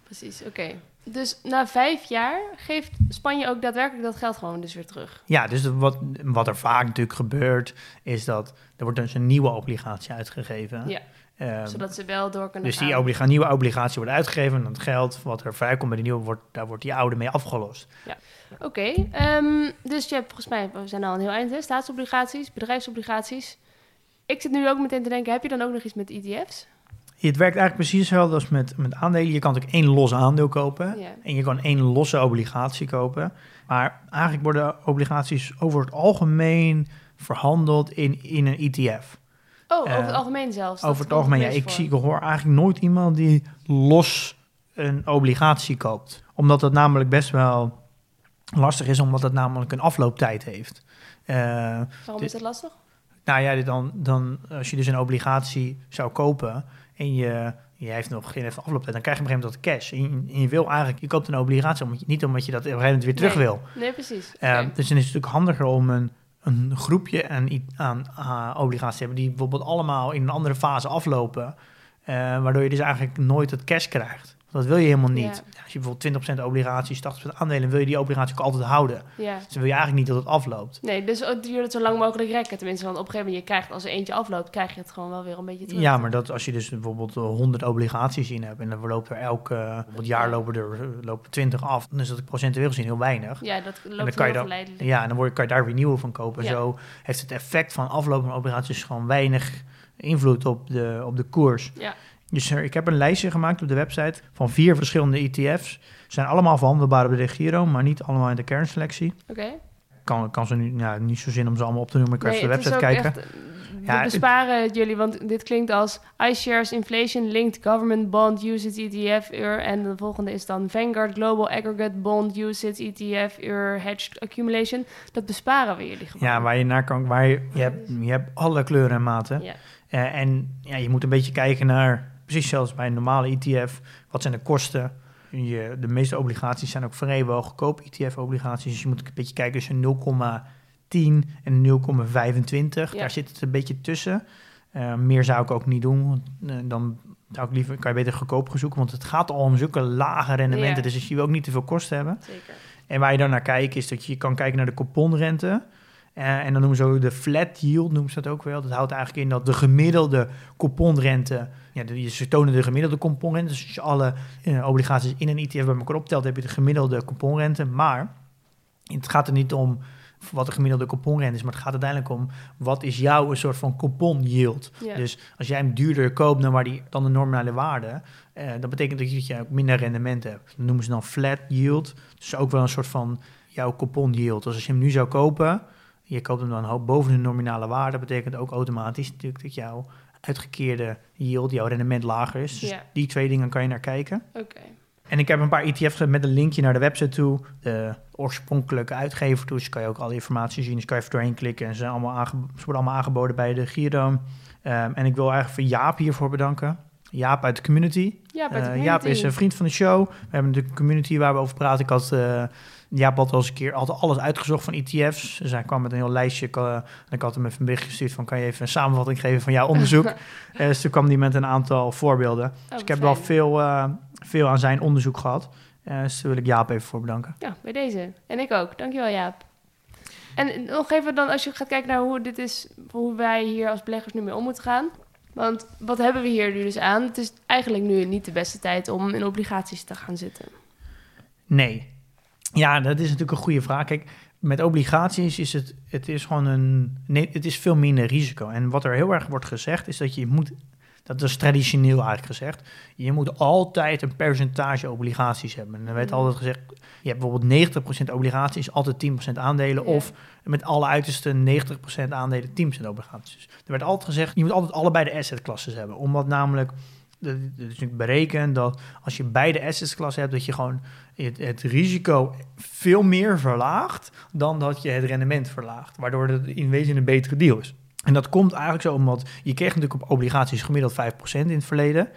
Precies, oké. Dus na vijf jaar geeft Spanje ook daadwerkelijk dat geld gewoon dus weer terug. Ja, dus wat, wat er vaak natuurlijk gebeurt, is dat er wordt dus een nieuwe obligatie uitgegeven. Ja, Ehm, zodat ze wel door kunnen dus die obliga nieuwe obligatie wordt uitgegeven en het geld wat er vrijkomt bij de nieuwe, wordt, daar wordt die oude mee afgelost. Oké, ehm, dus je hebt volgens mij, we zijn al een heel eind, hè? staatsobligaties, bedrijfsobligaties. Ik zit nu ook meteen te denken, heb je dan ook nog iets met ETF's? Het werkt eigenlijk precies hetzelfde als met, met aandelen. Je kan natuurlijk één los aandeel kopen en je kan één losse obligatie kopen. Maar eigenlijk worden obligaties over het algemeen verhandeld in, in een ETF. Oh, over Eh, het algemeen zelfs. dat Over het algemeen, ja, ik voor. zie, ik hoor eigenlijk nooit iemand die los een obligatie koopt. Omdat dat namelijk best wel lastig is, omdat het namelijk een aflooptijd heeft. Eh, Waarom is dat lastig? Nou ja, dan, dan, als je dus een obligatie zou kopen en je, je heeft nog geen even afloop, dan krijg je op een gegeven moment dat cash. En je, en je wil eigenlijk, je koopt een obligatie, omdat je, niet omdat je dat op een gegeven moment weer terug Nee. wil. Nee, precies. Eh, Oké. Dus dan is het natuurlijk handiger om een, een groepje aan, aan obligaties te hebben die bijvoorbeeld allemaal in een andere fase aflopen, eh, waardoor je dus eigenlijk nooit het cash krijgt. Dat wil je helemaal niet. Ja. Als je bijvoorbeeld 20% obligaties, 80% aandelen, wil je die obligatie ook altijd houden. Ja. Dus wil je eigenlijk niet dat het afloopt. Nee, dus het duurt het zo lang mogelijk rekken. Tenminste, want op een gegeven moment, je krijgt, als er eentje afloopt, krijg je het gewoon wel weer een beetje terug. Ja, maar dat als je dus bijvoorbeeld eh, 100 obligaties in hebt en dan loopt er elk eh, bijvoorbeeld jaar lopen er eh, lopen 20 af, dan is dat procentueel gezien heel weinig. Ja, dat dan loopt kan je heel dan- verleidelijk. Ja, en dan word je, kan je daar weer nieuwe van kopen. Ja. Zo heeft het effect van aflopen van obligaties gewoon weinig invloed op de, op de koers. Ja. Dus er, ik heb een lijstje gemaakt op de website van vier verschillende ETF's. Ze zijn allemaal verhandelbaar bij de Giro, maar niet allemaal in de kernselectie. Oké. Kan, kan ze nu nou, niet zo zin om ze allemaal op te noemen. Ik kan even de het website kijken. echt, eh, Ja, we het- besparen jullie, want dit klinkt als iShares Inflation Linked Government Bond UCITS ETF UR. En de volgende is dan Vanguard Global Aggregate Bond UCITS ETF UR Hedged Accumulation. Dat besparen we jullie gewoon. Ja, waar je naar kan, waar je, je, hebt, je hebt alle kleuren en maten. Ja. Eh, en ja, je moet een beetje kijken naar, precies zoals bij een normale ETF, wat zijn de kosten? Je, de meeste obligaties zijn ook vrijwel goedkoop ETF-obligaties. Dus je moet een beetje kijken tussen 0,10 en 0,25. Ja. Daar zit het een beetje tussen. Eh, meer zou ik ook niet doen. Want, eh, dan zou ik liever, kan je beter goedkoop gaan zoeken. Want het gaat al om zulke lage rendementen. Ja. Dus je wil ook niet te veel kosten hebben. Zeker. En waar je dan naar kijkt, is dat je kan kijken naar de couponrente. Eh, en dan noemen ze ook de flat yield, noemen ze dat ook wel. Dat houdt eigenlijk in dat de gemiddelde couponrente... Ja, ze tonen de gemiddelde couponrente. Dus als je alle eh, obligaties in een ETF bij elkaar optelt... heb je de gemiddelde couponrente. Maar het gaat er niet om wat de gemiddelde couponrente is... maar het gaat uiteindelijk om wat is jouw een soort van coupon yield. Dus als jij hem duurder koopt dan, waar die, dan de normale waarde... eh dat betekent dat je, dat je ook minder rendement hebt. Dat noemen ze dan flat yield. Dus ook wel een soort van jouw coupon yield. Dus als je hem nu zou kopen, je koopt hem dan boven de nominale waarde, betekent ook automatisch natuurlijk dat jouw uitgekeerde yield, jouw rendement lager is. Dus die twee dingen kan je naar kijken. Oké. En ik heb een paar ETF's met een linkje naar de website toe, de oorspronkelijke uitgever toe. Dus kan je ook alle informatie zien. Dus kan je even doorheen klikken en ze, zijn allemaal ze worden allemaal aangeboden bij de Giro. Ehm, en ik wil eigenlijk voor Jaap hiervoor bedanken. Jaap uit de community. Ja, bij de Eh. Jaap is een vriend van de show. We hebben natuurlijk een community waar we over praten. Ik had, eh Jaap had al eens een keer altijd alles uitgezocht van ETF's. Dus hij kwam met een heel lijstje. Ik, eh, en ik had hem even een bericht gestuurd van... kan je even een samenvatting geven van jouw onderzoek? Eh, dus toen kwam hij met een aantal voorbeelden. Oh, dus ik heb wel veel, eh, veel aan zijn onderzoek gehad. Eh, dus daar wil ik Jaap even voor bedanken. Ja, bij deze. En ik ook. Dankjewel, Jaap. En nog even dan, als je gaat kijken naar hoe dit is, hoe wij hier als beleggers nu mee om moeten gaan. Want wat hebben we hier nu dus aan? Het is eigenlijk nu niet de beste tijd om in obligaties te gaan zitten. Nee. Ja, dat is natuurlijk een goede vraag. Kijk, met obligaties is het, het is gewoon een, nee, het is veel minder risico. En wat er heel erg wordt gezegd, is dat je moet, dat is traditioneel eigenlijk gezegd, je moet altijd een percentage obligaties hebben. En er werd Mhm. altijd gezegd, je hebt bijvoorbeeld 90% obligaties, altijd 10% aandelen, Ja. of met alle uiterste 90% aandelen, 10% obligaties. Er werd altijd gezegd, je moet altijd allebei de assetklasses hebben, omdat namelijk dat is natuurlijk berekend dat als je beide assetklassen hebt, dat je gewoon het, het risico veel meer verlaagt dan dat je het rendement verlaagt. Waardoor het in wezen een betere deal is. En dat komt eigenlijk zo omdat je kreeg natuurlijk op obligaties gemiddeld 5% in het verleden.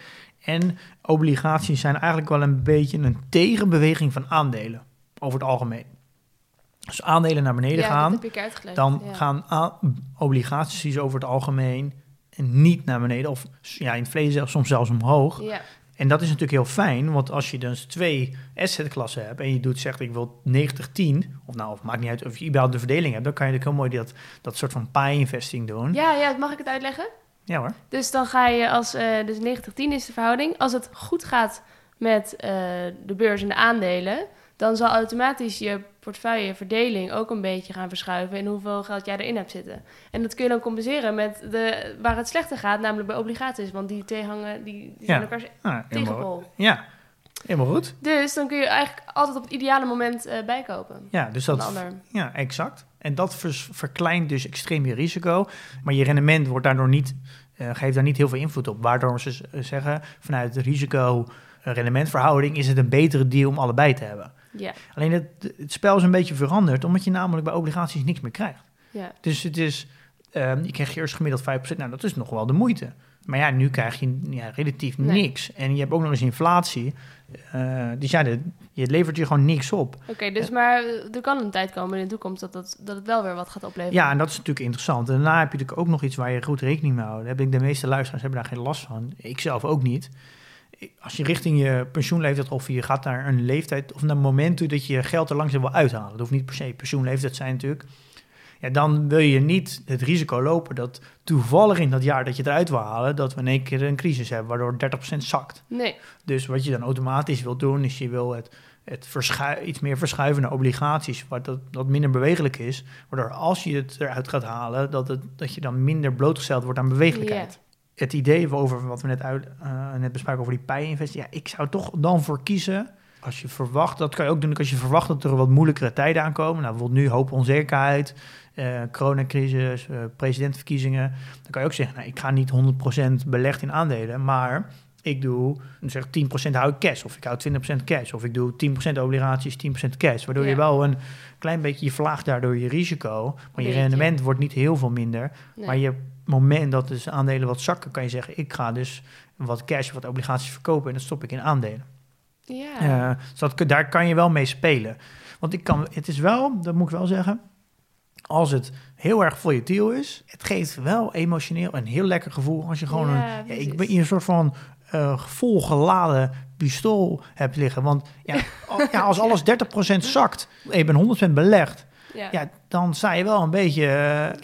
En obligaties zijn eigenlijk wel een beetje een tegenbeweging van aandelen over het algemeen. Als aandelen naar beneden ja, gaan, ik dan ja. gaan obligaties over het algemeen niet naar beneden. Of ja, in het verleden zelfs, soms zelfs omhoog. Ja, En dat is natuurlijk heel fijn, want als je dus twee assetklassen hebt en je doet, zegt ik wil 90-10, of nou, of maakt niet uit of je überhaupt de verdeling hebt, dan kan je natuurlijk heel mooi dat, dat soort van pie-investing doen. Ja, ja, ja, mag ik het uitleggen? hoor. Dus dan ga je als, eh, dus 90-10 is de verhouding. Als het goed gaat met eh, de beurs en de aandelen, dan zal automatisch je portefeuilleverdeling ook een beetje gaan verschuiven in hoeveel geld jij erin hebt zitten. En dat kun je dan compenseren met de, waar het slechter gaat, namelijk bij obligaties. Want die twee hangen, die, die zijn Ja. elkaar Ah, tegenpol. ja, helemaal goed. Dus dan kun je eigenlijk altijd op het ideale moment eh, bijkopen. Ja, dus dat, ja, exact. En dat vers- verkleint dus extreem je risico, maar je rendement wordt daardoor niet, eh, geeft daar niet heel veel invloed op. Waardoor ze zeggen, vanuit de risico-rendementverhouding is het een betere deal om allebei te hebben. Ja, Alleen het, het spel is een beetje veranderd, omdat je namelijk bij obligaties niks meer krijgt. ja. Dus het is, Ehm, je kreeg eerst gemiddeld 5%. Nou, dat is nog wel de moeite. Maar ja, nu krijg je ja, relatief Nee. niks. En je hebt ook nog eens inflatie. Eh, dus ja, de, je levert je gewoon niks op. Oké, dus maar eh, er kan een tijd komen in de toekomst dat, dat, dat het wel weer wat gaat opleveren. Ja, en dat is natuurlijk interessant. En daarna heb je natuurlijk ook nog iets waar je goed rekening mee houdt. Heb ik de meeste luisteraars hebben daar geen last van. Ik zelf ook niet. Als je richting je pensioenleeftijd of je gaat naar een leeftijd of naar een moment toe dat je geld er langzaam wil uithalen. Dat hoeft niet per se pensioenleeftijd zijn natuurlijk. Ja, dan wil je niet het risico lopen dat toevallig in dat jaar dat je het eruit wil halen, dat we in één keer een crisis hebben waardoor 30% zakt. Nee, Dus wat je dan automatisch wil doen, is je wil het, iets meer verschuiven naar obligaties, wat dat, dat minder bewegelijk is. Waardoor als je het eruit gaat halen, dat, het, dat je dan minder blootgesteld wordt aan bewegelijkheid. Het idee over wat we net, uit, eh, net bespraken over die pij-invest, ja, ik zou toch dan voor kiezen. Als je verwacht, dat kan je ook doen als je verwacht dat er wat moeilijkere tijden aankomen. Nou, bijvoorbeeld nu hoop onzekerheid, eh coronacrisis, eh presidentenverkiezingen. Dan kan je ook zeggen, nou, ik ga niet 100% belegd in aandelen, maar ik doe zeg 10% hou ik cash, of ik hou 20% cash, of ik doe 10% obligaties, 10% cash. Waardoor je wel een klein beetje, je verlaagt daardoor je risico, maar je rendement wordt niet heel veel minder. nee. Maar je moment dat dus aandelen wat zakken, kan je zeggen, ik ga dus wat cash, wat obligaties verkopen en dat stop ik in aandelen. ja. Eh, dus dat, daar kan je wel mee spelen. Want ik kan, het is wel, dat moet ik wel zeggen, als het heel erg volatiel is, het geeft wel emotioneel een heel lekker gevoel als je gewoon een, ja, ik ben in een soort van eh volgeladen pistool hebt liggen. Want ja, al- ja, als alles 30% zakt en je bent 100% belegd, ja. ja, dan sta je wel een beetje,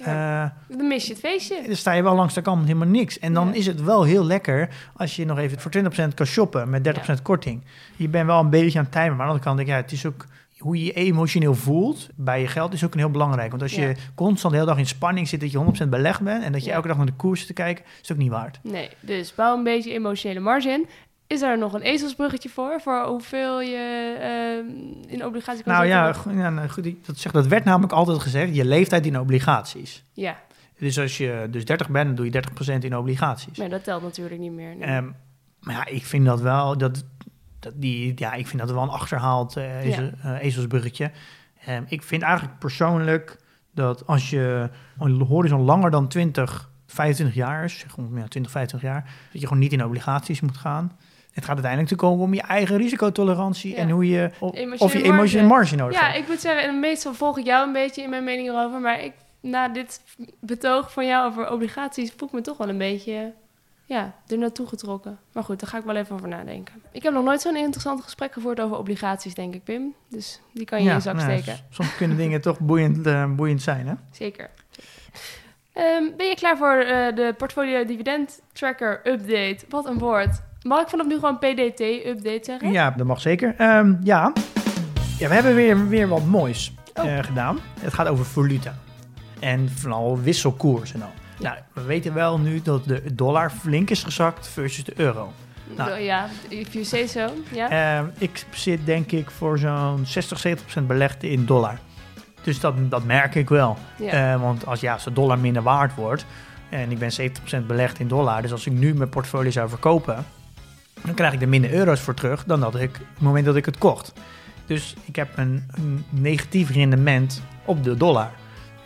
eh, Dan mis je het feestje. dan sta je wel langs de kant met helemaal niks. En dan Ja. is het wel heel lekker als je nog even voor 20% kan shoppen met 30% korting. Je bent wel een beetje aan het timen, maar aan de andere kant denk ik, ja, het is ook hoe je je emotioneel voelt bij je geld is ook een heel belangrijk. Want als je constant de hele dag in spanning zit dat je 100% belegd bent en dat je Ja. elke dag naar de koers te kijken, is het ook niet waard. Nee, dus bouw een beetje emotionele marge in. Is er nog een ezelsbruggetje voor? Voor hoeveel je ehm, in obligaties kan Nou ja, ja nou goed, dat, zegt, dat werd namelijk altijd gezegd, je leeftijd in obligaties. Ja, Dus als je dus 30 bent, dan doe je 30% in obligaties. maar dat telt natuurlijk niet meer. nee. Ehm, maar ja, ik vind dat wel, dat, dat die, ja, ik vind dat wel een achterhaald eh, ezel- eh, ezelsbruggetje. Ehm, ik vind eigenlijk persoonlijk dat als je een horizon langer dan 20, 25 jaar is, zeg ja, 20, 25 jaar, dat je gewoon niet in obligaties moet gaan. Het gaat uiteindelijk te komen om je eigen risicotolerantie Ja. en hoe je, of, je emotionele marge nodig ja, hebt. ik moet zeggen, en meestal volg ik jou een beetje in mijn mening erover. Maar ik, na dit betoog van jou over obligaties voel ik me toch wel een beetje ja, er naartoe getrokken. Maar goed, daar ga ik wel even over nadenken. Ik heb nog nooit zo'n interessant gesprek gevoerd over obligaties, denk ik, Pim. Dus die kan je in je zak nou, steken. Soms kunnen dingen toch boeiend, eh, boeiend zijn, hè? Zeker. Ehm, ben je klaar voor eh, de portfolio dividend tracker update? Wat een woord. Mag ik vanaf nu gewoon PDT update zeggen? Ja, dat mag zeker. Ehm, ja. ja, we hebben weer, weer wat moois Oh. eh, gedaan. Het gaat over valuta. En vooral wisselkoers en al. Nou, we weten wel nu dat de dollar flink is gezakt versus de euro. Nou. ja, if you say so. Ja. Ehm, ik zit denk ik voor zo'n 60, 70 procent belegd in dollar. Dus dat, dat merk ik wel. ja. Eh, want als, ja, als de dollar minder waard wordt en ik ben 70% belegd in dollar, dus als ik nu mijn portfolio zou verkopen, dan krijg ik er minder euro's voor terug dan dat ik op het moment dat ik het kocht. Dus ik heb een, een negatief rendement op de dollar.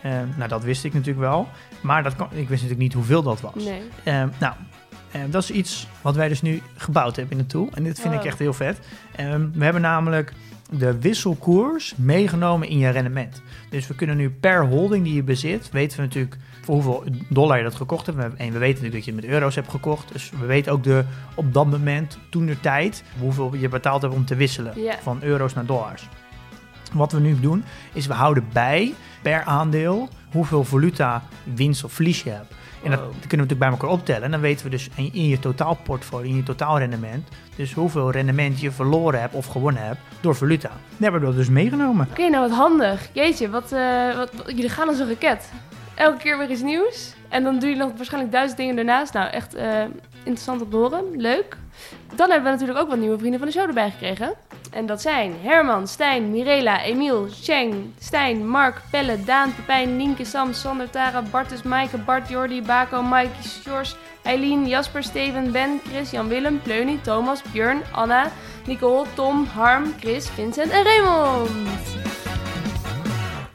Eh, nou, dat wist ik natuurlijk wel, maar dat kan, ik wist natuurlijk niet hoeveel dat was. nee. Eh, nou, eh, dat is iets wat wij dus nu gebouwd hebben in de tool. En dit vind ik Wow. echt heel vet. We hebben namelijk de wisselkoers meegenomen in je rendement. Dus we kunnen nu per holding die je bezit, weten we natuurlijk voor hoeveel dollar je dat gekocht hebt. En we weten natuurlijk dat je het met euro's hebt gekocht. Dus we weten ook de, op dat moment, toen de tijd, hoeveel je betaald hebt om te wisselen van euro's naar dollars. Wat we nu doen, is we houden bij per aandeel hoeveel valuta winst of verlies je hebt. En dat, kunnen we natuurlijk bij elkaar optellen. En dan weten we dus in, in je totaalportfolio, in je totaalrendement, dus hoeveel rendement je verloren hebt of gewonnen hebt door valuta. Dat hebben we dat dus meegenomen. Oké, nou wat handig. Jeetje, wat, eh, wat, wat- jullie gaan als een raket. Elke keer weer iets nieuws. En dan doe je nog waarschijnlijk duizend dingen daarnaast. Nou, echt eh, interessant om te horen. Leuk. Dan hebben we natuurlijk ook wat nieuwe vrienden van de show erbij gekregen. En dat zijn Herman, Stijn, Mirela, Emiel, Cheng, Stijn, Mark, Pelle, Daan, Pepijn, Nienke, Sam, Sander, Tara, Bartus, Maaike, Bart, Jordi, Bako, Mike, Sjors, Eileen, Jasper, Steven, Ben, Chris, Jan Willem, Pleunie, Thomas, Björn, Anna, Nicole, Tom, Harm, Chris, Vincent en Raymond.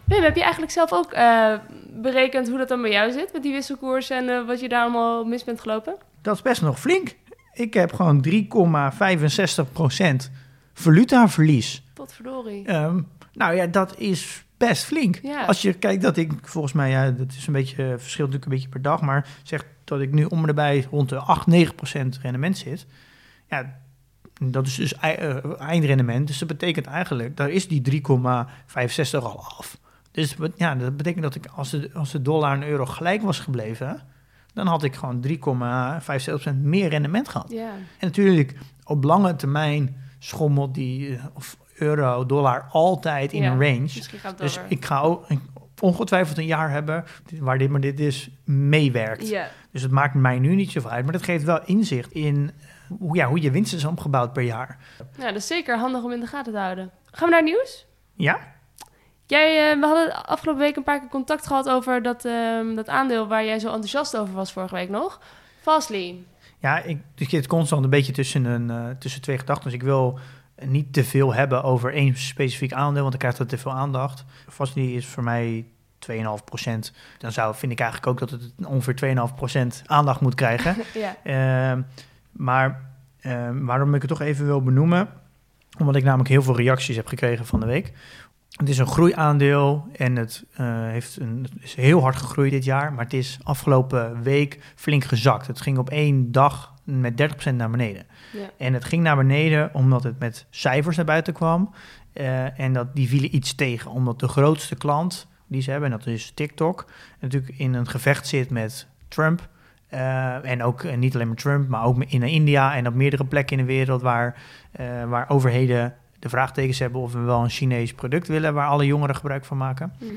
Pim, heb je eigenlijk zelf ook eh, berekend hoe dat dan bij jou zit met die wisselkoers en eh, wat je daar allemaal mis bent gelopen? Dat is best nog flink. Ik heb gewoon 3,65% valutaverlies. Potverdorie. Ehm nou ja, dat is best flink. Ja. Als je kijkt dat ik, volgens mij, ja, dat is een beetje, verschilt natuurlijk een beetje per dag, maar zeg dat ik nu om en erbij rond de 8, 9% rendement zit. Ja, dat is dus eh, eindrendement. Dus dat betekent eigenlijk, daar is die 3,65 al af. Dus ja, dat betekent dat ik, als de, als de dollar en euro gelijk was gebleven, dan had ik gewoon 3,75% meer rendement gehad. En natuurlijk, op lange termijn schommelt die eh, of euro, dollar altijd in een range. Dus ik ga ook ongetwijfeld een jaar hebben waar dit maar dit is meewerkt. Ja. Dus het maakt mij nu niet zoveel uit, maar dat geeft wel inzicht in hoe, ja, hoe je winst is opgebouwd per jaar. ja, dat is zeker handig om in de gaten te houden. Gaan we naar nieuws? Ja? Jij, eh, we hadden afgelopen week een paar keer contact gehad over dat, ehm, dat aandeel waar jij zo enthousiast over was vorige week nog. Fastly. Ja, ik, ik zit constant een beetje tussen, een, eh, tussen twee gedachten. Dus ik wil niet te veel hebben over één specifiek aandeel, want dan krijgt het te veel aandacht. Fastly is voor mij 2,5%. Dan zou, vind ik eigenlijk ook dat het ongeveer 2,5% aandacht moet krijgen. ja. Ehm, maar ehm, waarom ik het toch even wil benoemen, omdat ik namelijk heel veel reacties heb gekregen van de week. Het is een groeiaandeel en het, eh, heeft een, het is heel hard gegroeid dit jaar, maar het is afgelopen week flink gezakt. Het ging op één dag met 30% naar beneden. Ja. En het ging naar beneden omdat het met cijfers naar buiten kwam. eh, en dat die vielen iets tegen, omdat de grootste klant die ze hebben, en dat is TikTok, natuurlijk in een gevecht zit met Trump. Eh, en ook niet alleen met Trump, maar ook in India en op meerdere plekken in de wereld waar, waar overheden de vraagtekens hebben of we wel een Chinees product willen waar alle jongeren gebruik van maken. Mhm.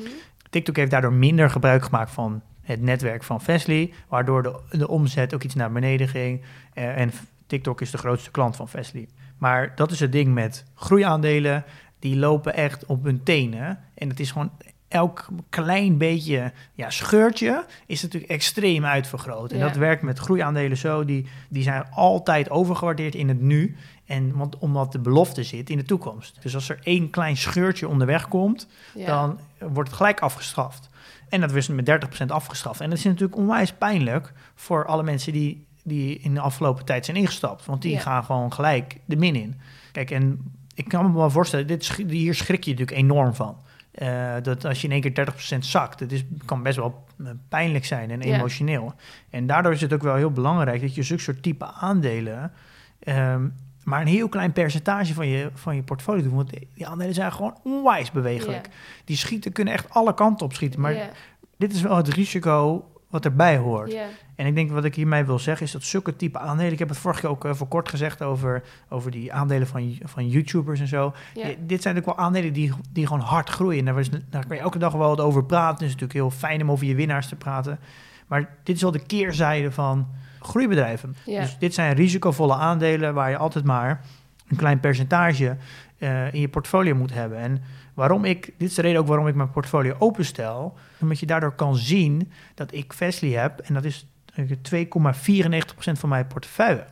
TikTok heeft daardoor minder gebruik gemaakt van het netwerk van Fastly, waardoor de, de omzet ook iets naar beneden ging. Eh, en TikTok is de grootste klant van Fastly. Maar dat is het ding met groeiaandelen, die lopen echt op hun tenen. En het is gewoon elk klein beetje ja, scheurtje is natuurlijk extreem uitvergroot. En Ja. dat werkt met groeiaandelen zo, die, die zijn altijd overgewaardeerd in het nu. En want, omdat de belofte zit in de toekomst. Dus als er één klein scheurtje onderweg komt, Ja. dan wordt het gelijk afgestraft. En dat werd met 30% afgestraft. En dat is natuurlijk onwijs pijnlijk voor alle mensen die, die in de afgelopen tijd zijn ingestapt. Want die Ja. gaan gewoon gelijk de min in. Kijk, en ik kan me wel voorstellen, dit, hier schrik je natuurlijk enorm van. Eh, dat als je in één keer 30% zakt, dat is, kan best wel eh, pijnlijk zijn en Ja. emotioneel. En daardoor is het ook wel heel belangrijk dat je zulke soort type aandelen, ehm, maar een heel klein percentage van je, van je portfolio doet. Want die aandelen zijn gewoon onwijs bewegelijk. Die schieten, kunnen echt alle kanten op schieten. Maar Ja. dit is wel het risico wat erbij hoort. En ik denk wat ik hiermee wil zeggen is dat zulke type aandelen... Ik heb het vorige keer ook eh, voor kort gezegd over, over die aandelen van, van YouTubers en zo. Ja. Dit zijn natuurlijk wel aandelen die, die gewoon hard groeien. Daar, is, daar kan je elke dag wel wat over praten. Het is natuurlijk heel fijn om over je winnaars te praten. Maar dit is wel de keerzijde van groeibedrijven. Dus dit zijn risicovolle aandelen waar je altijd maar een klein percentage eh, in je portfolio moet hebben. En waarom ik, dit is de reden ook waarom ik mijn portfolio openstel. Omdat je daardoor kan zien dat ik Fastly heb. En dat is eh, 2,94% van mijn portefeuille.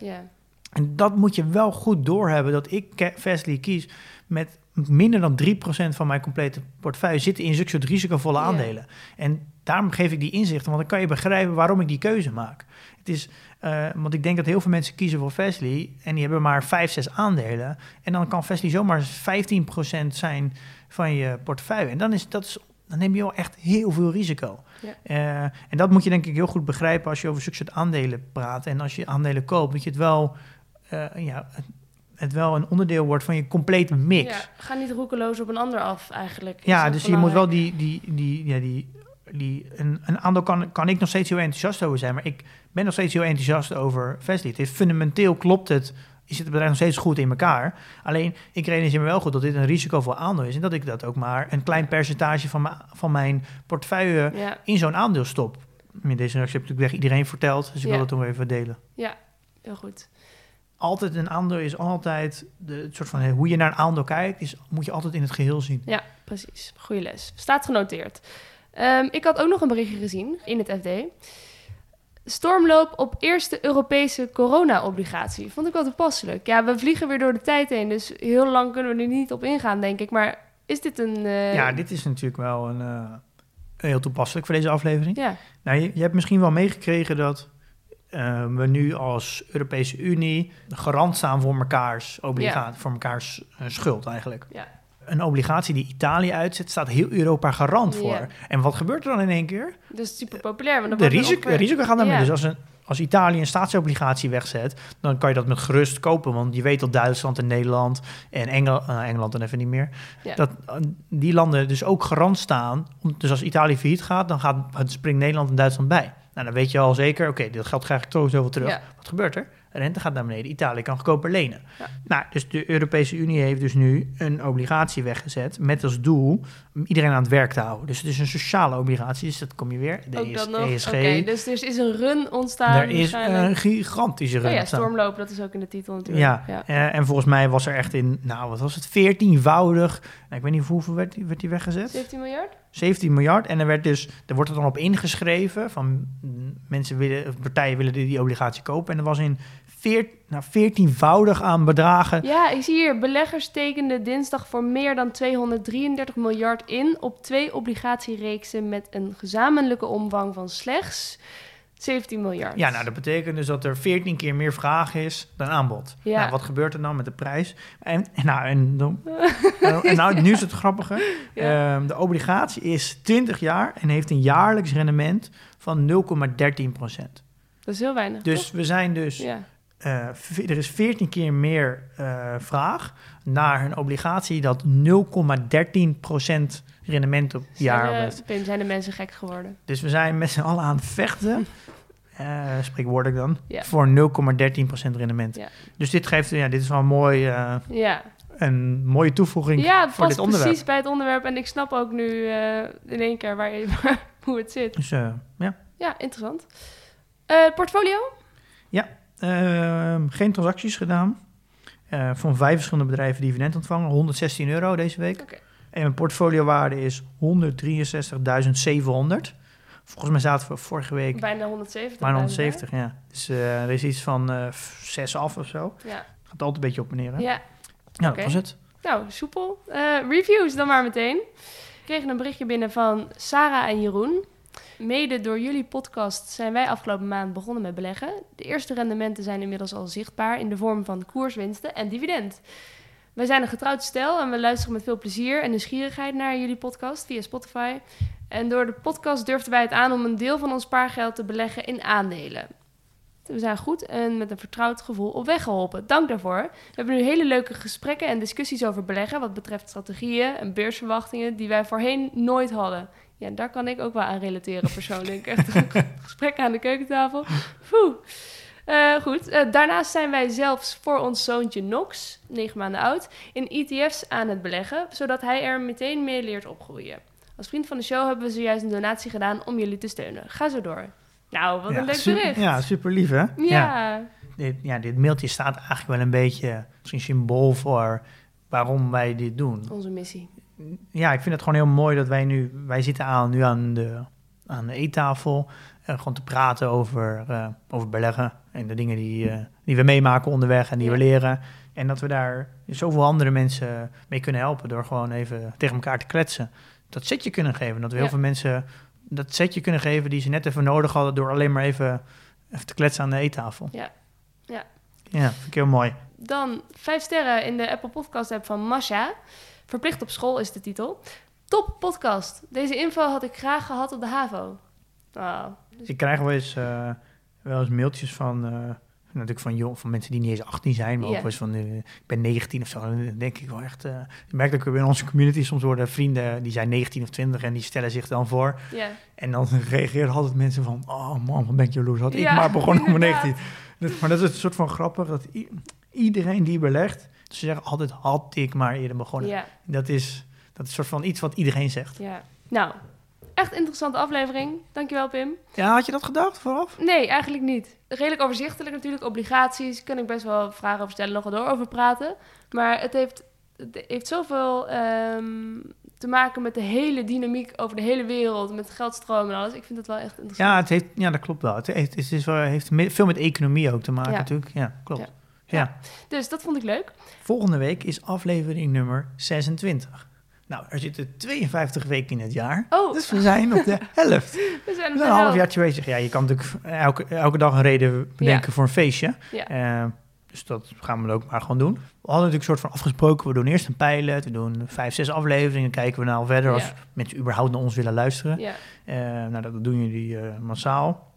En dat moet je wel goed doorhebben dat ik Fastly kies met minder dan 3% van mijn complete portefeuille zitten in zulke soort risicovolle aandelen. En daarom geef ik die inzichten, want dan kan je begrijpen waarom ik die keuze maak. Het is, eh, want ik denk dat heel veel mensen kiezen voor Fastly en die hebben maar 5, 6 aandelen. En dan kan Fastly zomaar 15% zijn van je portefeuille. En dan, is, dat is, dan neem je wel echt heel veel risico. Ja. Eh, en dat moet je denk ik heel goed begrijpen als je over soort aandelen praat. En als je aandelen koopt, dat je het wel, eh, ja, het, wel een onderdeel wordt van je complete mix. Ja, ga niet roekeloos op een ander af eigenlijk. Ja, dus je moet wel die, die, die, ja, die, die een, een aandeel kan, kan ik nog steeds heel enthousiast over zijn, maar ik ben nog steeds heel enthousiast over Fastly. Het is fundamenteel klopt het, is het bedrijf nog steeds goed in elkaar. Alleen ik realiseer me wel goed dat dit een risicovol aandeel is en dat ik dat ook maar een klein percentage van, mijn van mijn portefeuille Ja, in zo'n aandeel stop. In deze reactie heb ik natuurlijk iedereen verteld, dus ik Ja. wil het nog even delen. heel goed. Altijd een aandeel is altijd, de, het soort van hoe je naar een aandeel kijkt, is, moet je altijd in het geheel zien. Ja, precies. Goeie les. Staat genoteerd. Ehm, ik had ook nog een berichtje gezien in het FD. Stormloop op eerste Europese corona-obligatie. Vond ik wel toepasselijk. Ja, we vliegen weer door de tijd heen, dus heel lang kunnen we er niet op ingaan, denk ik. Maar is dit een... eh, Ja, dit is natuurlijk wel een, eh, heel toepasselijk voor deze aflevering. Ja, Nou, je, je hebt misschien wel meegekregen dat eh, we nu als Europese Unie garant staan voor mekaars, obliga- voor mekaars eh, schuld eigenlijk. Ja. Een obligatie die Italië uitzet, staat heel Europa garant voor. En wat gebeurt er dan in één keer? dus super populair. Want dan De risico, eh, risico gaat. Dus als, een, als Italië een staatsobligatie wegzet, dan kan je dat met gerust kopen. Want je weet dat Duitsland en Nederland en Engel, eh, Engeland dan even niet meer, dat eh, die landen dus ook garant staan. Om- Dus als Italië failliet gaat, dan gaat, het springt Nederland en Duitsland bij. Nou, dan weet je al zeker, oké, dit geld krijg ik toch zoveel terug. Wat gebeurt er? Rente gaat naar beneden. Italië kan goedkoper lenen. Ja. Nou, dus de Europese Unie heeft dus nu een obligatie weggezet met als doel om iedereen aan het werk te houden. Dus het is een sociale obligatie, dus dat kom je weer. De Ook ES- dat nog. Oké, ESG. dus er is een run ontstaan. Er is een gigantische Oh run. ja, ontstaan. stormlopen, dat is ook in de titel natuurlijk. Ja, eh, en volgens mij was er echt in, nou wat was het, 14voudig. Nou, ik weet niet hoeveel werd die, werd die weggezet. 17 miljard? 17 miljard. En er, werd dus, er wordt er dan op ingeschreven van mm, mensen willen, partijen willen die, die obligatie kopen. En er was in veer, nou, 14voudig aan bedragen. Ja, ik zie hier, beleggers tekenden dinsdag voor meer dan 233 miljard in op twee obligatiereeksen met een gezamenlijke omvang van slechts 17 miljard. Ja, nou dat betekent dus dat er 14 keer meer vraag is dan aanbod. Ja. Nou, wat gebeurt er dan met de prijs? En, nou, en, en nou, nu is het grappige. Ja. Ehm, de obligatie is 20 jaar en heeft een jaarlijks rendement van 0,13 procent. Dat is heel weinig. Dus toch? we zijn dus, Ja. Eh, er is 14 keer meer eh, vraag naar een obligatie dat 0,13 procent rendement op jaar zijn, heeft. de, Pim, zijn de mensen gek geworden? Dus we zijn met z'n allen aan het vechten, eh spreekwoordelijk dan, Ja. voor 0,13 procent rendement. Ja. Dus dit geeft, ja, dit is wel een, mooi, Ja, een mooie toevoeging ja voor dit onderwerp. precies bij het onderwerp. En ik snap ook nu in één keer waar je, hoe het zit. Dus ja. Ja, interessant. Portfolio? Ehm, geen transacties gedaan. Eh, van vijf verschillende bedrijven dividend ontvangen. 116 euro deze week. En mijn portfoliowaarde is 163.700. Volgens mij zaten we vorige week Bijna 170. bijna 170. Ja. Dus eh, er is iets van eh, zes af of zo. Ja. Gaat altijd een beetje op en neer. Hè? ja, Ja, oké. dat was het. nou, soepel. Reviews dan maar meteen. We kregen een berichtje binnen van Sarah en Jeroen. Mede door jullie podcast zijn wij afgelopen maand begonnen met beleggen. De eerste rendementen zijn inmiddels al zichtbaar in de vorm van koerswinsten en dividend. Wij zijn een getrouwd stel en we luisteren met veel plezier en nieuwsgierigheid naar jullie podcast via Spotify. En door de podcast durfden wij het aan om een deel van ons spaargeld te beleggen in aandelen. We zijn goed en met een vertrouwd gevoel op weg geholpen. Dank daarvoor. We hebben nu hele leuke gesprekken en discussies over beleggen... wat betreft strategieën en beursverwachtingen... die wij voorheen nooit hadden. Ja, daar kan ik ook wel aan relateren persoonlijk. Echt gesprekken aan de keukentafel. Poeh. Eh, goed, Eh, daarnaast zijn wij zelfs voor ons zoontje Nox, 9 maanden oud, in ETF's aan het beleggen, zodat hij er meteen mee leert opgroeien. Als vriend van de show hebben we zojuist een donatie gedaan om jullie te steunen. Ga zo door. Nou, wat ja, een leuk bericht. Ja, super lief hè? ja. Dit, ja, dit mailtje staat eigenlijk wel een beetje misschien symbool voor waarom wij dit doen. onze missie. Ja, ik vind het gewoon heel mooi dat wij nu, wij zitten aan, nu aan de, aan de eettafel, eh, gewoon te praten over, eh, over beleggen en de dingen die, eh, die we meemaken onderweg en die Ja. we leren. En dat we daar zoveel andere mensen mee kunnen helpen door gewoon even tegen elkaar te kletsen. Dat setje kunnen geven, dat we heel Ja. veel mensen dat setje kunnen geven die ze net even nodig hadden door alleen maar even, even te kletsen aan de eettafel. Ja. Ja. Ja, vind ik heel mooi. Dan vijf sterren in de Apple Podcast app van Masha. Verplicht op school is de titel. Top podcast. Deze info had ik graag gehad op de HAVO. Oh, Dus ik krijg wel eens, eh, wel eens mailtjes van, eh, natuurlijk van, jong, van mensen die niet eens 18 zijn, maar ook wel eens van, eh, ik ben 19 of zo. Dan denk ik wel echt, ik merk dat ik in onze community soms worden vrienden, die zijn 19 of 20 en die stellen zich dan voor. En dan reageren altijd mensen van, oh man, wat ben ik jaloers. Had ik Ja, maar begonnen op mijn inderdaad. 19. Dat- maar dat is een soort van grappig, dat iedereen die belegt, ze zeggen altijd, had ik maar eerder begonnen. Ja, Dat, is, dat is een soort van iets wat iedereen zegt. ja. Nou, echt interessante aflevering. Dankjewel, Pim. Ja, had je dat gedacht vooraf? Nee, eigenlijk niet. Redelijk overzichtelijk natuurlijk. Obligaties, kan ik best wel vragen over stellen, nog wel door over praten. Maar het heeft, het heeft zoveel ehm, te maken met de hele dynamiek over de hele wereld, met geldstromen en alles. Ik vind het wel echt interessant. Ja, het heeft, ja, dat klopt wel. Het, heeft, het is wel, heeft veel met economie ook te maken Ja. natuurlijk. Ja, klopt. Ja. Ja. Dus dat vond ik leuk. Volgende week is aflevering nummer 26. Nou, er zitten 52 weken in het jaar. Oh, Dus we zijn op de helft. we zijn We op zijn een half jaartje bezig. Ja, je kan natuurlijk elke, elke dag een reden bedenken voor een feestje. Ja. Eh, dus dat gaan we ook maar gewoon doen. We hadden natuurlijk een soort van afgesproken. We doen eerst een pilot. We doen vijf, zes afleveringen. Dan kijken we nou verder als mensen überhaupt naar ons willen luisteren. Ja. Eh, nou, dat doen jullie eh, massaal.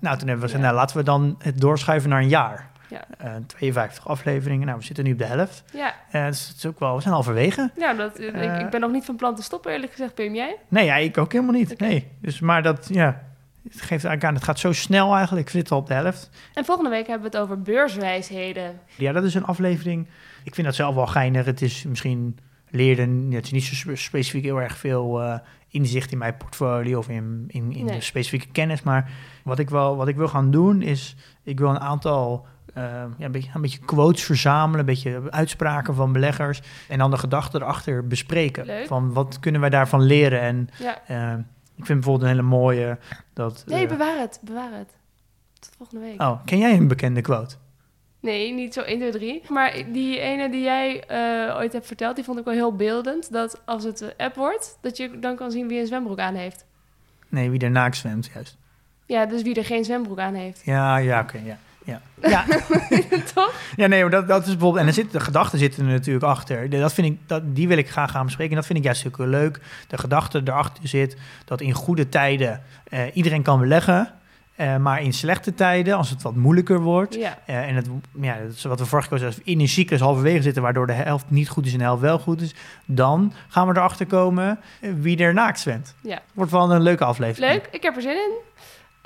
Nou, toen hebben we gezegd, nou, laten we dan het doorschuiven naar een jaar. Ja. Eh, 52 afleveringen. Nou, we zitten nu op de helft. Ja, Eh, dus het is ook wel, we zijn halverwege. ja dat, ik, Eh. ik ben nog niet van plan te stoppen, eerlijk gezegd. Pim, jij? Nee, ja, ik ook helemaal niet. Nee. Dus, maar dat, ja, het geeft eigenlijk aan, het gaat zo snel eigenlijk. Ik zit al op de helft. En volgende week hebben we het over beurswijsheden. Ja, dat is een aflevering. Ik vind dat zelf wel geinig. Het is misschien leerden. Het is niet zo spe- specifiek heel erg veel eh, inzicht in mijn portfolio of in, in, in Nee. de specifieke kennis. Maar wat ik, wel, wat ik wil gaan doen is, ik wil een aantal eh, ja, een, beetje, een beetje quotes verzamelen, een beetje uitspraken van beleggers. En dan de gedachten erachter bespreken. Leuk. Van wat kunnen wij daarvan leren? En Ja. eh, ik vind bijvoorbeeld een hele mooie dat. Nee, eh, bewaar het, bewaar het. Tot volgende week. oh, ken jij een bekende quote? Nee, niet zo 1, 2, 3. Maar die ene die jij eh, ooit hebt verteld, die vond ik wel heel beeldend. Dat als het app wordt, dat je dan kan zien wie een zwembroek aan heeft. Nee, wie er naakt zwemt, juist. Ja, dus wie er geen zwembroek aan heeft. Ja, ja, oké, ja. Ja. Ja. Toch? ja, nee, maar dat, dat is bijvoorbeeld... En er zit, de gedachten zitten er natuurlijk achter. Dat vind ik, dat, die wil ik graag gaan bespreken. En dat vind ik juist heel leuk. De gedachte erachter zit dat in goede tijden eh, iedereen kan beleggen. eh, maar in slechte tijden, als het wat moeilijker wordt... Ja. eh, en het, ja, dat is wat we vorige keer zeiden, in een cyclus halverwege zitten... waardoor de helft niet goed is en de helft wel goed is... dan gaan we erachter komen wie er naakt zwemt. Ja. Wordt wel een leuke aflevering. Leuk, ik heb er zin in.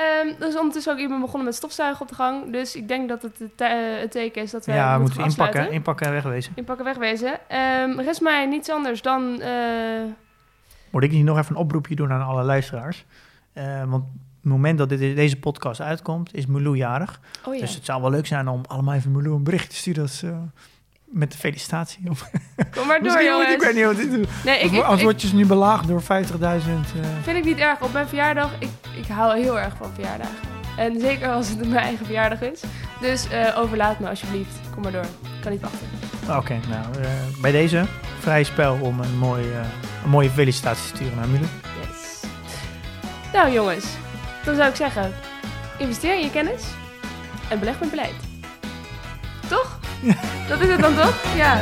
Ehm dus ondertussen ook iemand begonnen met stofzuigen op de gang. Dus ik denk dat het eh, het teken is dat we Ja, moeten moeten inpakken, inpakken en wegwezen. Inpakken, wegwezen. Ehm rest mij niets anders dan... eh, Moet ik niet nog even een oproepje doen aan alle luisteraars? Eh, want het moment dat dit, deze podcast uitkomt, is Milou jarig. oh ja. Dus het zou wel leuk zijn om allemaal even Milou een bericht te sturen eh, met de felicitatie. Kom maar door, jongens. ik weet niet wat dit doet. Nee, ik, Als, als word je ze nu belaagd door 50.000. eh, vind ik niet erg. Op mijn verjaardag, ik, ik hou heel erg van verjaardagen. En zeker als het mijn eigen verjaardag is. Dus eh, overlaat me alsjeblieft. Kom maar door. Ik kan niet wachten. Oké, nou, eh, bij deze vrij spel om een, mooi, eh, een mooie felicitatie te sturen naar Milou. Yes. Nou jongens, dan zou ik zeggen, investeer in je kennis en beleg met beleid. Toch? Dat is het dan toch? Ja.